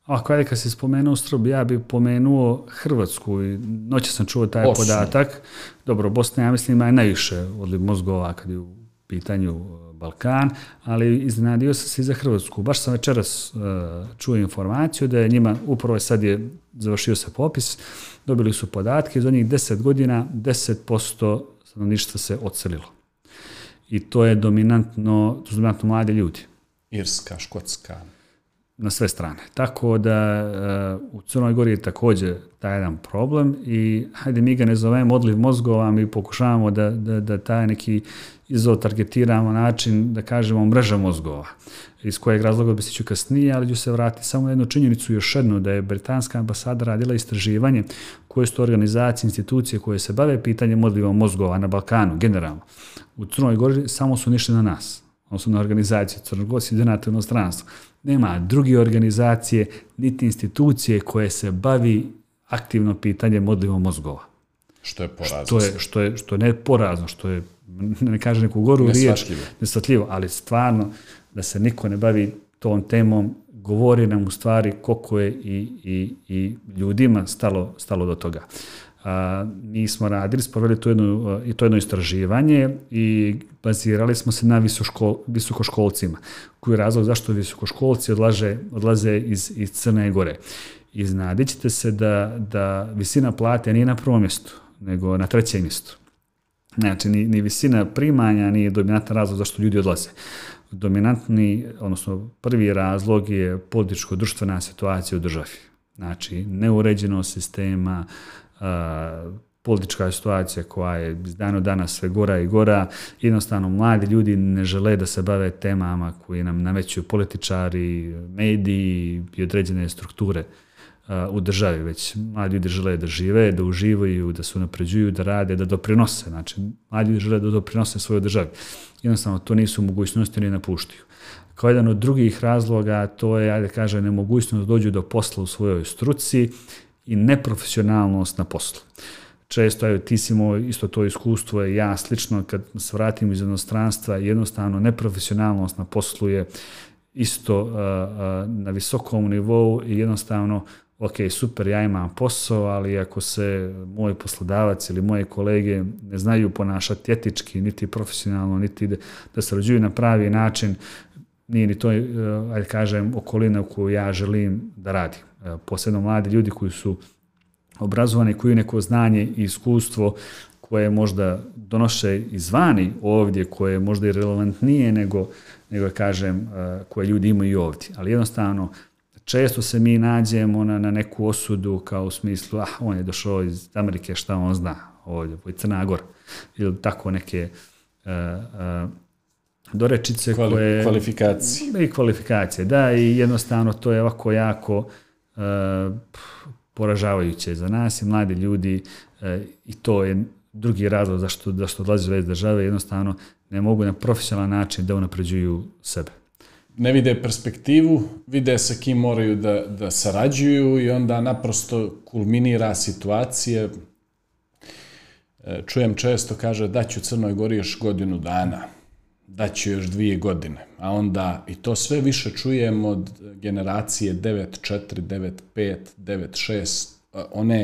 B: Ako je kad se spomenuo Strob, ja bih pomenuo Hrvatsku i noće sam čuo taj Osno. podatak. Dobro, Bosna, ja mislim, ima najviše od mozgova kad je u pitanju e, Balkan, ali iznenadio sam se i za Hrvatsku. Baš sam večeras uh, čuo informaciju da je njima, upravo sad je završio se popis, dobili su podatke, za njih 10 godina 10% stanovništva se odselilo. I to je dominantno, to su dominantno mladi ljudi.
A: Irska, Škotska.
B: Na sve strane. Tako da uh, u Crnoj Gori je također taj jedan problem i hajde mi ga ne zovemo odliv mozgova, mi pokušavamo da, da, da taj neki izvod targetiramo način, da kažemo mreža mozgova, iz kojeg razloga bi se ću kasnije, ali ću se vratiti samo jednu činjenicu još jednu, da je Britanska ambasada radila istraživanje koje su organizacije, institucije koje se bave pitanjem odliva mozgova na Balkanu, generalno. U Crnoj Gori samo su nišli na nas odnosno na organizaciju crnogorskih studenata u inostranstvu. Nema druge organizacije, niti institucije koje se bavi aktivno pitanjem odlivom mozgova.
A: Što je porazno.
B: Što je, što je, što je ne porazno, što je, ne kaže neku goru riječ, nesvatljivo, ali stvarno da se niko ne bavi tom temom, govori nam u stvari koliko je i, i, i ljudima stalo, stalo do toga. A, mi smo radili, sproveli to jedno, i to jedno istraživanje i bazirali smo se na visoškol, visokoškolcima. Koji je razlog zašto visokoškolci odlaže, odlaze iz, iz Crne Gore. Iznadit ćete se da, da visina plate nije na prvom mjestu, nego na trećem mjestu. Znači, ni, ni visina primanja nije dominantan razlog zašto ljudi odlaze. Dominantni, odnosno prvi razlog je političko-društvena situacija u državi. Znači, neuređenost sistema, a, politička situacija koja je iz dana danas sve gora i gora. Jednostavno, mladi ljudi ne žele da se bave temama koje nam namećuju političari, mediji i određene strukture u državi, već mladi ljudi žele da žive, da uživaju, da se napređuju, da rade, da doprinose. Znači, mladi ljudi žele da doprinose svojoj državi. Jednostavno, to nisu mogućnosti ni napuštaju. Kao jedan od drugih razloga, to je, ajde kaže, nemogućnost da dođu do posla u svojoj struci i neprofesionalnost na poslu. Često, evo, ti si imao isto to iskustvo, je ja slično, kad se vratim iz jednostranstva, jednostavno neprofesionalnost na poslu je isto uh, uh, na visokom nivou i jednostavno ok, super, ja imam posao, ali ako se moj poslodavac ili moje kolege ne znaju ponašati etički, niti profesionalno, niti da, da se rođuju na pravi način, nije ni to, eh, ajde kažem, okolina u koju ja želim da radim. Eh, posebno mladi ljudi koji su obrazovani, koji imaju neko znanje i iskustvo koje možda donoše izvani ovdje, koje je možda i relevantnije nego, nego kažem, eh, koje ljudi imaju ovdje. Ali jednostavno, često se mi nađemo na, na neku osudu kao u smislu, ah, on je došao iz Amerike, šta on zna ovdje, po Crna Gora, ili tako neke uh, uh, dorečice
A: Kvali,
B: koje...
A: Kvalifikacije.
B: I kvalifikacije, da, i jednostavno to je ovako jako uh, poražavajuće za nas i mladi ljudi uh, i to je drugi razlog zašto, zašto odlazi u već države, jednostavno ne mogu na profesionalan način da unapređuju sebe
A: ne vide perspektivu, vide sa kim moraju da, da sarađuju i onda naprosto kulminira situacije. Čujem često, kaže, da ću Crnoj Gori još godinu dana, da će još dvije godine. A onda, i to sve više čujem od generacije 9.4, 9.5, 9.6, one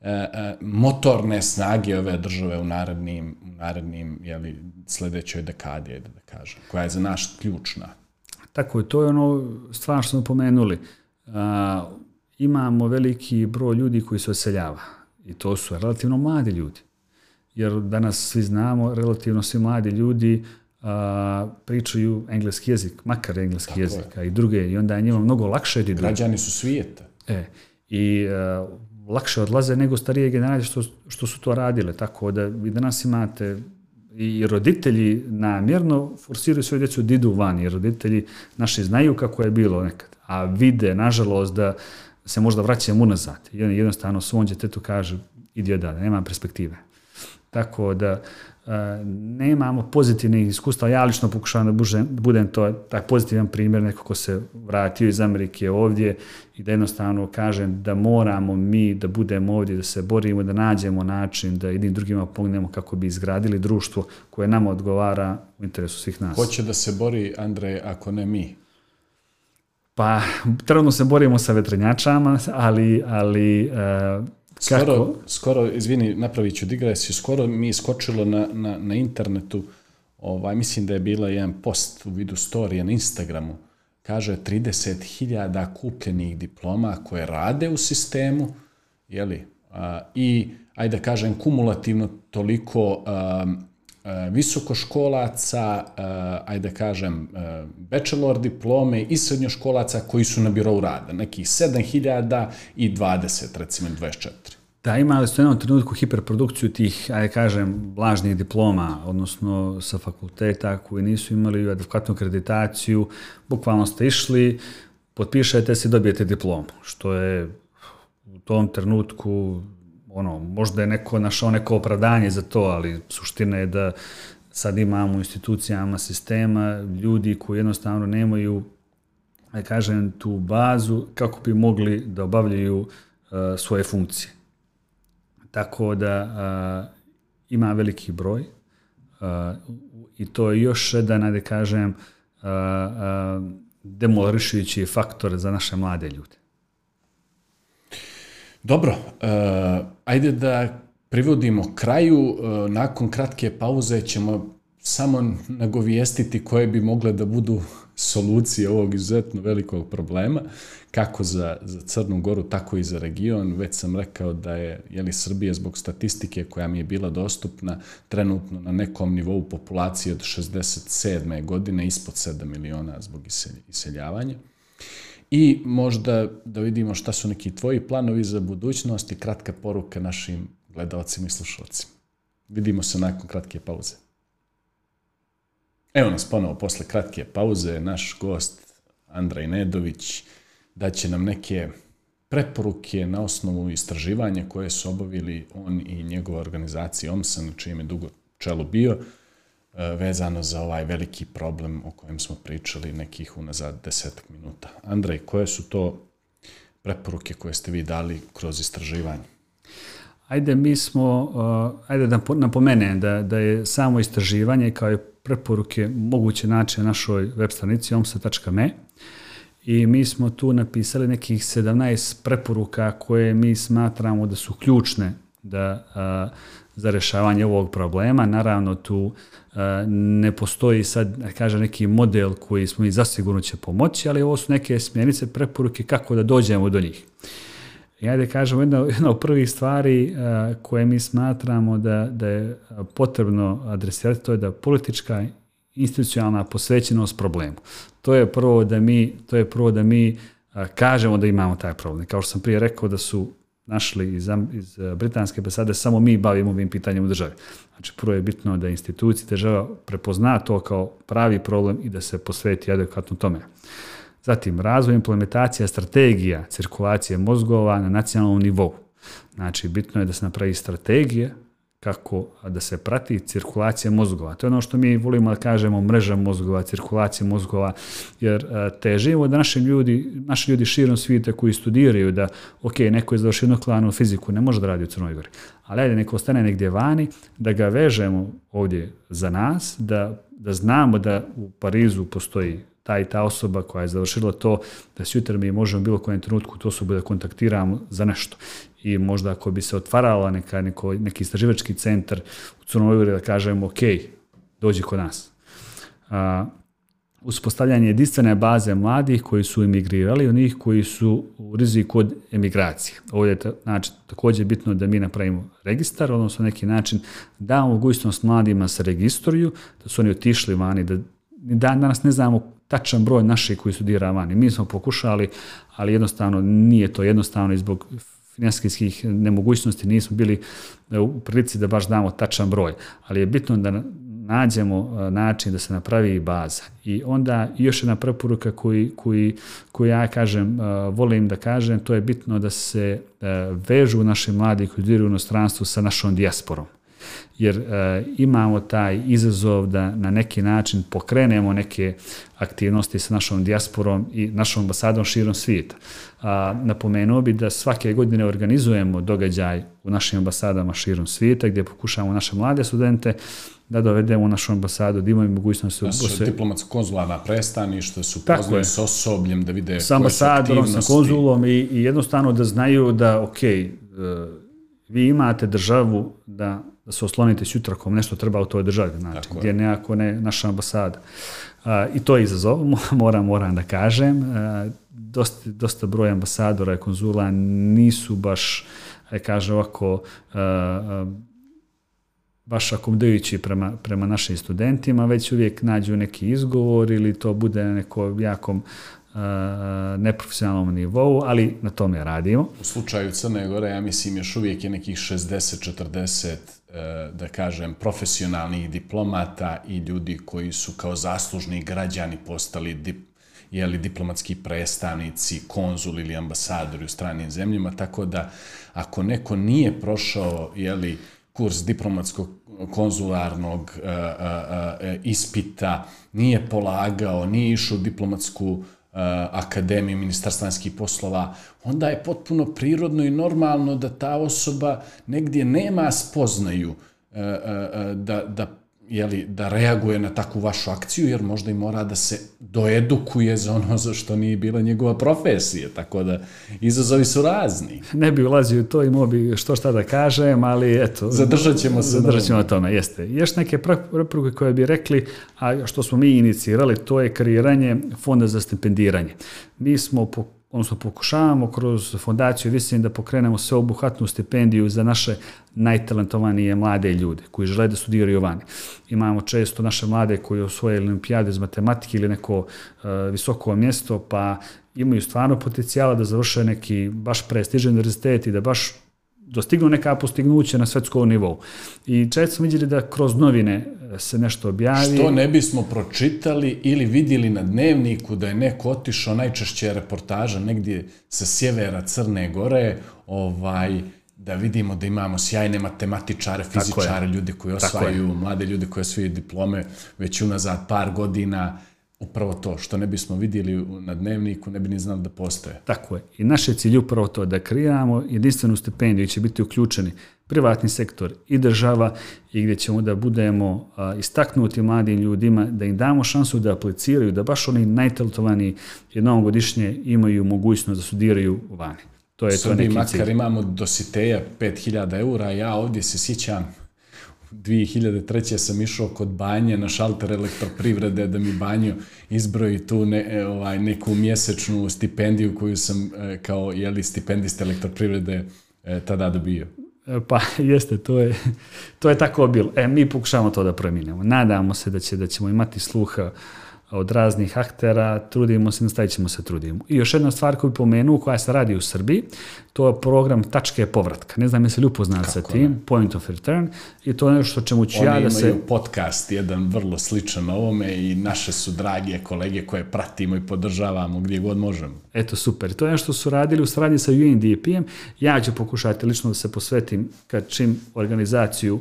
A: e, e, motorne snage ove države u narednim, u narednim jeli, sljedećoj dekadi, da kažem, koja je za naš ključna.
B: Tako je, to je ono stvar što smo pomenuli. A, imamo veliki broj ljudi koji se oseljava i to su relativno mladi ljudi. Jer danas svi znamo, relativno svi mladi ljudi a, pričaju engleski jezik, makar engleski Tako jezik, a i druge, i onda je njima mnogo lakše da
A: Građani su svijeta.
B: E, I a, lakše odlaze nego starije generacije što, što su to radile. Tako da vi danas imate i roditelji namjerno forsiraju svoju djecu da idu van, jer roditelji naši znaju kako je bilo nekad, a vide, nažalost, da se možda vraćaju unazad. I jednostavno svom djetetu kaže, idi odada, nema perspektive. Tako da, nemamo pozitivnih iskustva. Ja lično pokušavam da budem, budem to, taj pozitivan primjer, neko ko se vratio iz Amerike ovdje i da jednostavno kažem da moramo mi da budemo ovdje, da se borimo, da nađemo način da jednim drugima pomognemo kako bi izgradili društvo koje nama odgovara u interesu svih nas.
A: Ko će da se bori, Andrej, ako ne mi?
B: Pa, trenutno se borimo sa vetrenjačama, ali, ali uh,
A: Skoro, Kako? skoro, izvini, napravit ću digresiju, skoro mi je skočilo na, na, na internetu, ovaj, mislim da je bila jedan post u vidu storije na Instagramu, kaže 30.000 kupljenih diploma koje rade u sistemu, jeli, a, i, ajde da kažem, kumulativno toliko a, Eh, visokoškolaca, a, ajde da kažem, eh, bachelor diplome i srednjoškolaca koji su na birovu rada, nekih 7.000 i 20, recimo 24.
B: Da, imali su jednom trenutku hiperprodukciju tih, ajde kažem, blažnih diploma, odnosno sa fakulteta koji nisu imali adekvatnu kreditaciju, bukvalno ste išli, potpišete se i dobijete diplomu, što je u tom trenutku, ono, možda je neko našao neko opravdanje za to, ali suština je da sad imamo u institucijama sistema ljudi koji jednostavno nemaju da kažem, tu bazu kako bi mogli da obavljaju uh, svoje funkcije. Tako da uh, ima veliki broj uh, i to je još jedan, da kažem, uh, uh, demolarišujući faktor za naše mlade ljude.
A: Dobro, uh, ajde da privodimo kraju. Uh, nakon kratke pauze ćemo samo nagovijestiti koje bi mogle da budu solucije ovog izuzetno velikog problema, kako za, za Crnu Goru, tako i za region. Već sam rekao da je jeli, Srbija zbog statistike koja mi je bila dostupna trenutno na nekom nivou populacije od 67. godine, ispod 7 miliona zbog iseljavanja. I možda da vidimo šta su neki tvoji planovi za budućnost i kratka poruka našim gledalcima i slušalcima. Vidimo se nakon kratke pauze. Evo nas ponovo posle kratke pauze, naš gost Andrej Nedović daće nam neke preporuke na osnovu istraživanja koje su obavili on i njegova organizacija OMSA, na čijem je dugo čelo bio, E, vezano za ovaj veliki problem o kojem smo pričali nekih unazad desetak minuta. Andrej, koje su to preporuke koje ste vi dali kroz istraživanje?
B: Ajde, mi smo, uh, ajde da napomenem da, da je samo istraživanje kao i preporuke moguće naći na našoj web stranici omsa.me i mi smo tu napisali nekih 17 preporuka koje mi smatramo da su ključne da, a, za rešavanje ovog problema. Naravno, tu e, ne postoji sad, kaže, neki model koji smo i zasigurno će pomoći, ali ovo su neke smjernice, preporuke kako da dođemo do njih. Ja ajde kažemo, jedna, jedna od prvih stvari a, koje mi smatramo da, da je potrebno adresirati, to je da politička institucionalna posvećenost problemu. To je prvo da mi, to je prvo da mi a, kažemo da imamo taj problem. Kao što sam prije rekao da su našli iz, iz eh, britanske ambasade samo mi bavimo ovim pitanjem u državi. Znači, prvo je bitno da institucije država prepozna to kao pravi problem i da se posveti adekvatno tome. Zatim, razvoj implementacija strategija cirkulacije mozgova na nacionalnom nivou. Znači, bitno je da se napravi strategije kako da se prati cirkulacija mozgova. To je ono što mi volimo da kažemo mreža mozgova, cirkulacija mozgova, jer e, težimo da naši ljudi, naši ljudi širom svijeta koji studiraju da, ok, neko je završio nuklearnu fiziku, ne može da radi u Crnoj Gori, ali ajde neko ostane negdje vani, da ga vežemo ovdje za nas, da, da znamo da u Parizu postoji ta i ta osoba koja je završila to, da sutra mi možemo bilo kojem trenutku tu osobu da kontaktiramo za nešto. I možda ako bi se otvarala neka, neko, neki istraživački centar u Crnoj Gori da kažemo, ok, dođi kod nas. A, uspostavljanje jedinstvene baze mladih koji su emigrirali, onih koji su u riziku od emigracije. Ovo je znači, također bitno da mi napravimo registar, odnosno neki način da mogućnost mladima sa registruju, da su oni otišli vani, da dan danas ne znamo tačan broj naših koji studira vani. Mi smo pokušali, ali jednostavno nije to jednostavno i zbog finanskih nemogućnosti nismo bili e, u prilici da baš damo tačan broj. Ali je bitno da nađemo e, način da se napravi baza. I onda još jedna preporuka koji, koji, koji ja kažem, e, volim da kažem, to je bitno da se vežu naši mladi koji studiraju u inostranstvu sa našom dijasporom jer e, imamo taj izazov da na neki način pokrenemo neke aktivnosti sa našom dijasporom i našom ambasadom širom svijeta. A, napomenuo bi da svake godine organizujemo događaj u našim ambasadama širom svijeta gdje pokušamo naše mlade studente da dovedemo u našu ambasadu, da imaju mogućnost...
A: Da su se... diplomatsko-konzularna prestaništa, su poznali s osobljem, da vide
B: s ambasadorom, sa konzulom i, i jednostavno da znaju da, ok, uh, vi imate državu da da se oslonite sutra kom nešto treba u toj državi, znači Tako gdje nekako ne naša ambasada. A, I to je izazov, moram, moram da kažem. A, dosta, dosta broj ambasadora i konzula nisu baš, e, kaže ovako, a, a, baš akomodajući prema, prema našim studentima, već uvijek nađu neki izgovor ili to bude neko jakom Eh, neprofesionalnom nivou, ali na tome radimo.
A: U slučaju Crne Gore, ja mislim, još uvijek je nekih 60-40 eh, da kažem, profesionalnih diplomata i ljudi koji su kao zaslužni građani postali dip, jeli, diplomatski predstavnici, konzul ili ambasadori u stranim zemljama, tako da ako neko nije prošao jeli, kurs diplomatskog konzularnog e, e, e, ispita, nije polagao, nije išao u diplomatsku Eh, Akademije ministarstva vanjskih poslova, onda je potpuno prirodno i normalno da ta osoba negdje nema spoznaju eh, eh, da, da jeli, da reaguje na takvu vašu akciju, jer možda i mora da se doedukuje za ono za što nije bila njegova profesija, tako da izazovi su razni.
B: Ne bi ulazio u to i bi što šta da kažem, ali eto...
A: Zadržat ćemo se.
B: Zadržat ćemo na tome, jeste. Još neke preporuke koje bi rekli, a što smo mi inicirali, to je kreiranje fonda za stipendiranje. Mi smo po odnosno pokušavamo kroz fondaciju Visin da pokrenemo sveobuhvatnu stipendiju za naše najtalentovanije mlade ljude koji žele da studiraju vani. Imamo često naše mlade koji osvoje olimpijade iz matematike ili neko uh, visoko mjesto, pa imaju stvarno potencijala da završe neki baš prestižni univerzitet i da baš dostignu neka postignuća na svetskom nivou. I često smo vidjeli da kroz novine e, se nešto objavi.
A: Što ne bismo pročitali ili vidjeli na dnevniku da je neko otišao, najčešće reportaža negdje sa sjevera Crne Gore, ovaj, da vidimo da imamo sjajne matematičare, fizičare, ljude koji osvajaju, mlade ljude koji osvajaju diplome već unazad par godina, upravo to što ne bismo vidjeli na dnevniku, ne bi ni znali da postoje.
B: Tako je. I naš je cilj upravo to da kreiramo jedinstvenu stipendiju će biti uključeni privatni sektor i država i gdje ćemo da budemo istaknuti mladim ljudima, da im damo šansu da apliciraju, da baš oni najtalentovaniji jednom godišnje imaju mogućnost da studiraju vani.
A: To je to neki makar cilj. imamo dositeja 5000 eura, ja ovdje se sjećam 2003. sam išao kod banje na šalter elektroprivrede da mi banju izbroji tu ne, e, ovaj, neku mjesečnu stipendiju koju sam e, kao jeli, stipendist elektroprivrede e, tada dobio.
B: Pa jeste, to je, to je tako bilo. E, mi pokušavamo to da promijenimo. Nadamo se da, će, da ćemo imati sluha od raznih aktera, trudimo se, nastavit ćemo se trudimo. I još jedna stvar koju pomenu, koja se radi u Srbiji, to je program tačke povratka. Ne znam jesi li upoznat sa tim, ne? Point of Return, i to je nešto čemu ću ja da se... Oni
A: imaju podcast, jedan vrlo sličan ovome i naše su drage kolege koje pratimo i podržavamo gdje god možemo.
B: Eto, super. To je nešto su radili u sradnji sa UNDP-em. Ja ću pokušati lično da se posvetim kad čim organizaciju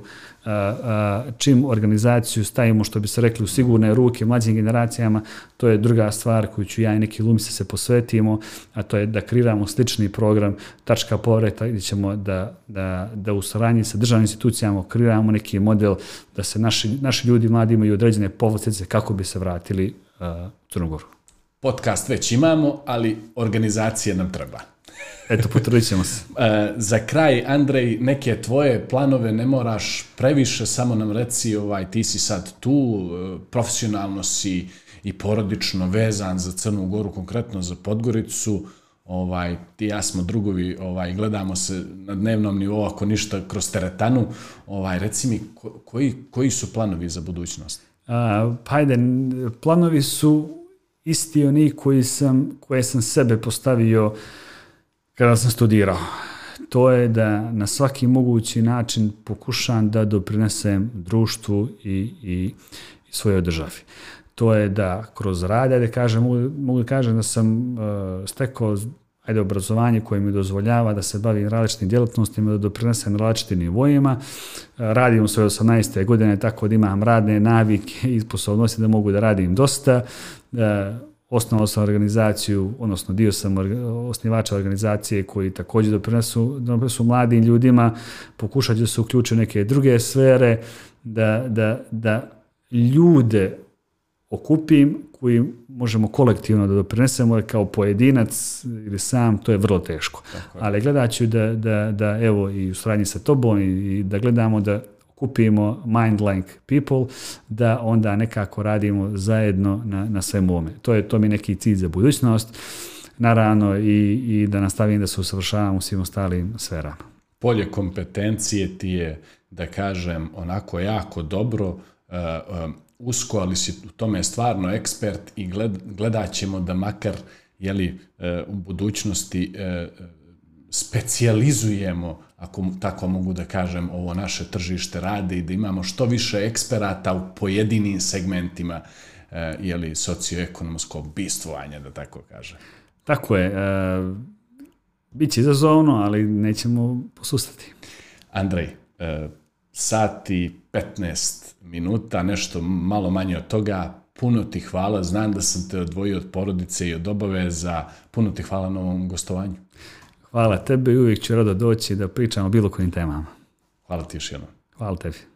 B: čim organizaciju stavimo, što bi se rekli, u sigurne ruke mlađim generacijama, to je druga stvar koju ću ja i neki lumise se posvetimo, a to je da kreiramo slični program tačka povreta gdje ćemo da, da, da u saradnji sa državnim institucijama kreiramo neki model da se naši, naši ljudi mladi imaju određene povlastice kako bi se vratili uh, u Crnogoru.
A: Podcast već imamo, ali organizacija nam treba.
B: Eto, potrudit ćemo se.
A: E, za kraj, Andrej, neke tvoje planove ne moraš previše, samo nam reci, ovaj, ti si sad tu, e, profesionalno si i porodično vezan za Crnu Goru, konkretno za Podgoricu, ovaj, ti ja smo drugovi, ovaj, gledamo se na dnevnom nivou, ako ništa, kroz teretanu, ovaj, reci mi, koji, koji su planovi za budućnost?
B: A, pa ajde, planovi su isti oni koji sam, koje sam sebe postavio kada sam studirao. To je da na svaki mogući način pokušam da doprinesem društvu i, i, i svojoj državi. To je da kroz rad, ajde kažem, mogu, mogu da kažem da sam uh, stekao ajde, obrazovanje koje mi dozvoljava da se bavim različitim djelatnostima, da doprinesem na različitim nivoima. E, radim sve svoje 18. godine, tako da imam radne navike i sposobnosti da mogu da radim dosta. E, osnovao sam organizaciju, odnosno dio sam osnivača organizacije koji također doprinesu, doprinesu mladim ljudima, pokušat da se uključiti neke druge sfere, da, da, da ljude okupim koji možemo kolektivno da doprinesemo kao pojedinac ili sam, to je vrlo teško. Ali gledat ću da, da, da evo i u sradnji sa tobom i, i da gledamo da kupimo mind like people, da onda nekako radimo zajedno na, na svemu ome. To je to mi neki cilj za budućnost, naravno i, i da nastavim da se usavršavam u svim ostalim sferama.
A: Polje kompetencije ti je, da kažem, onako jako dobro, uh, uh, usko, ali si u tome stvarno ekspert i gled, gledat ćemo da makar jeli, uh, u budućnosti uh, specijalizujemo ako tako mogu da kažem, ovo naše tržište rade i da imamo što više eksperata u pojedinim segmentima e, jeli, socioekonomskog bistvovanja, da tako kažem.
B: Tako je. E, Biće izazovno, ali nećemo posustati.
A: Andrej, e, sati 15 minuta, nešto malo manje od toga. Puno ti hvala, znam da sam te odvojio od porodice i od obaveza. Puno ti hvala na ovom gostovanju.
B: Hvala tebi i uvijek ću rado doći da pričamo o bilo kojim temama.
A: Hvala ti još jednom.
B: Hvala tebi.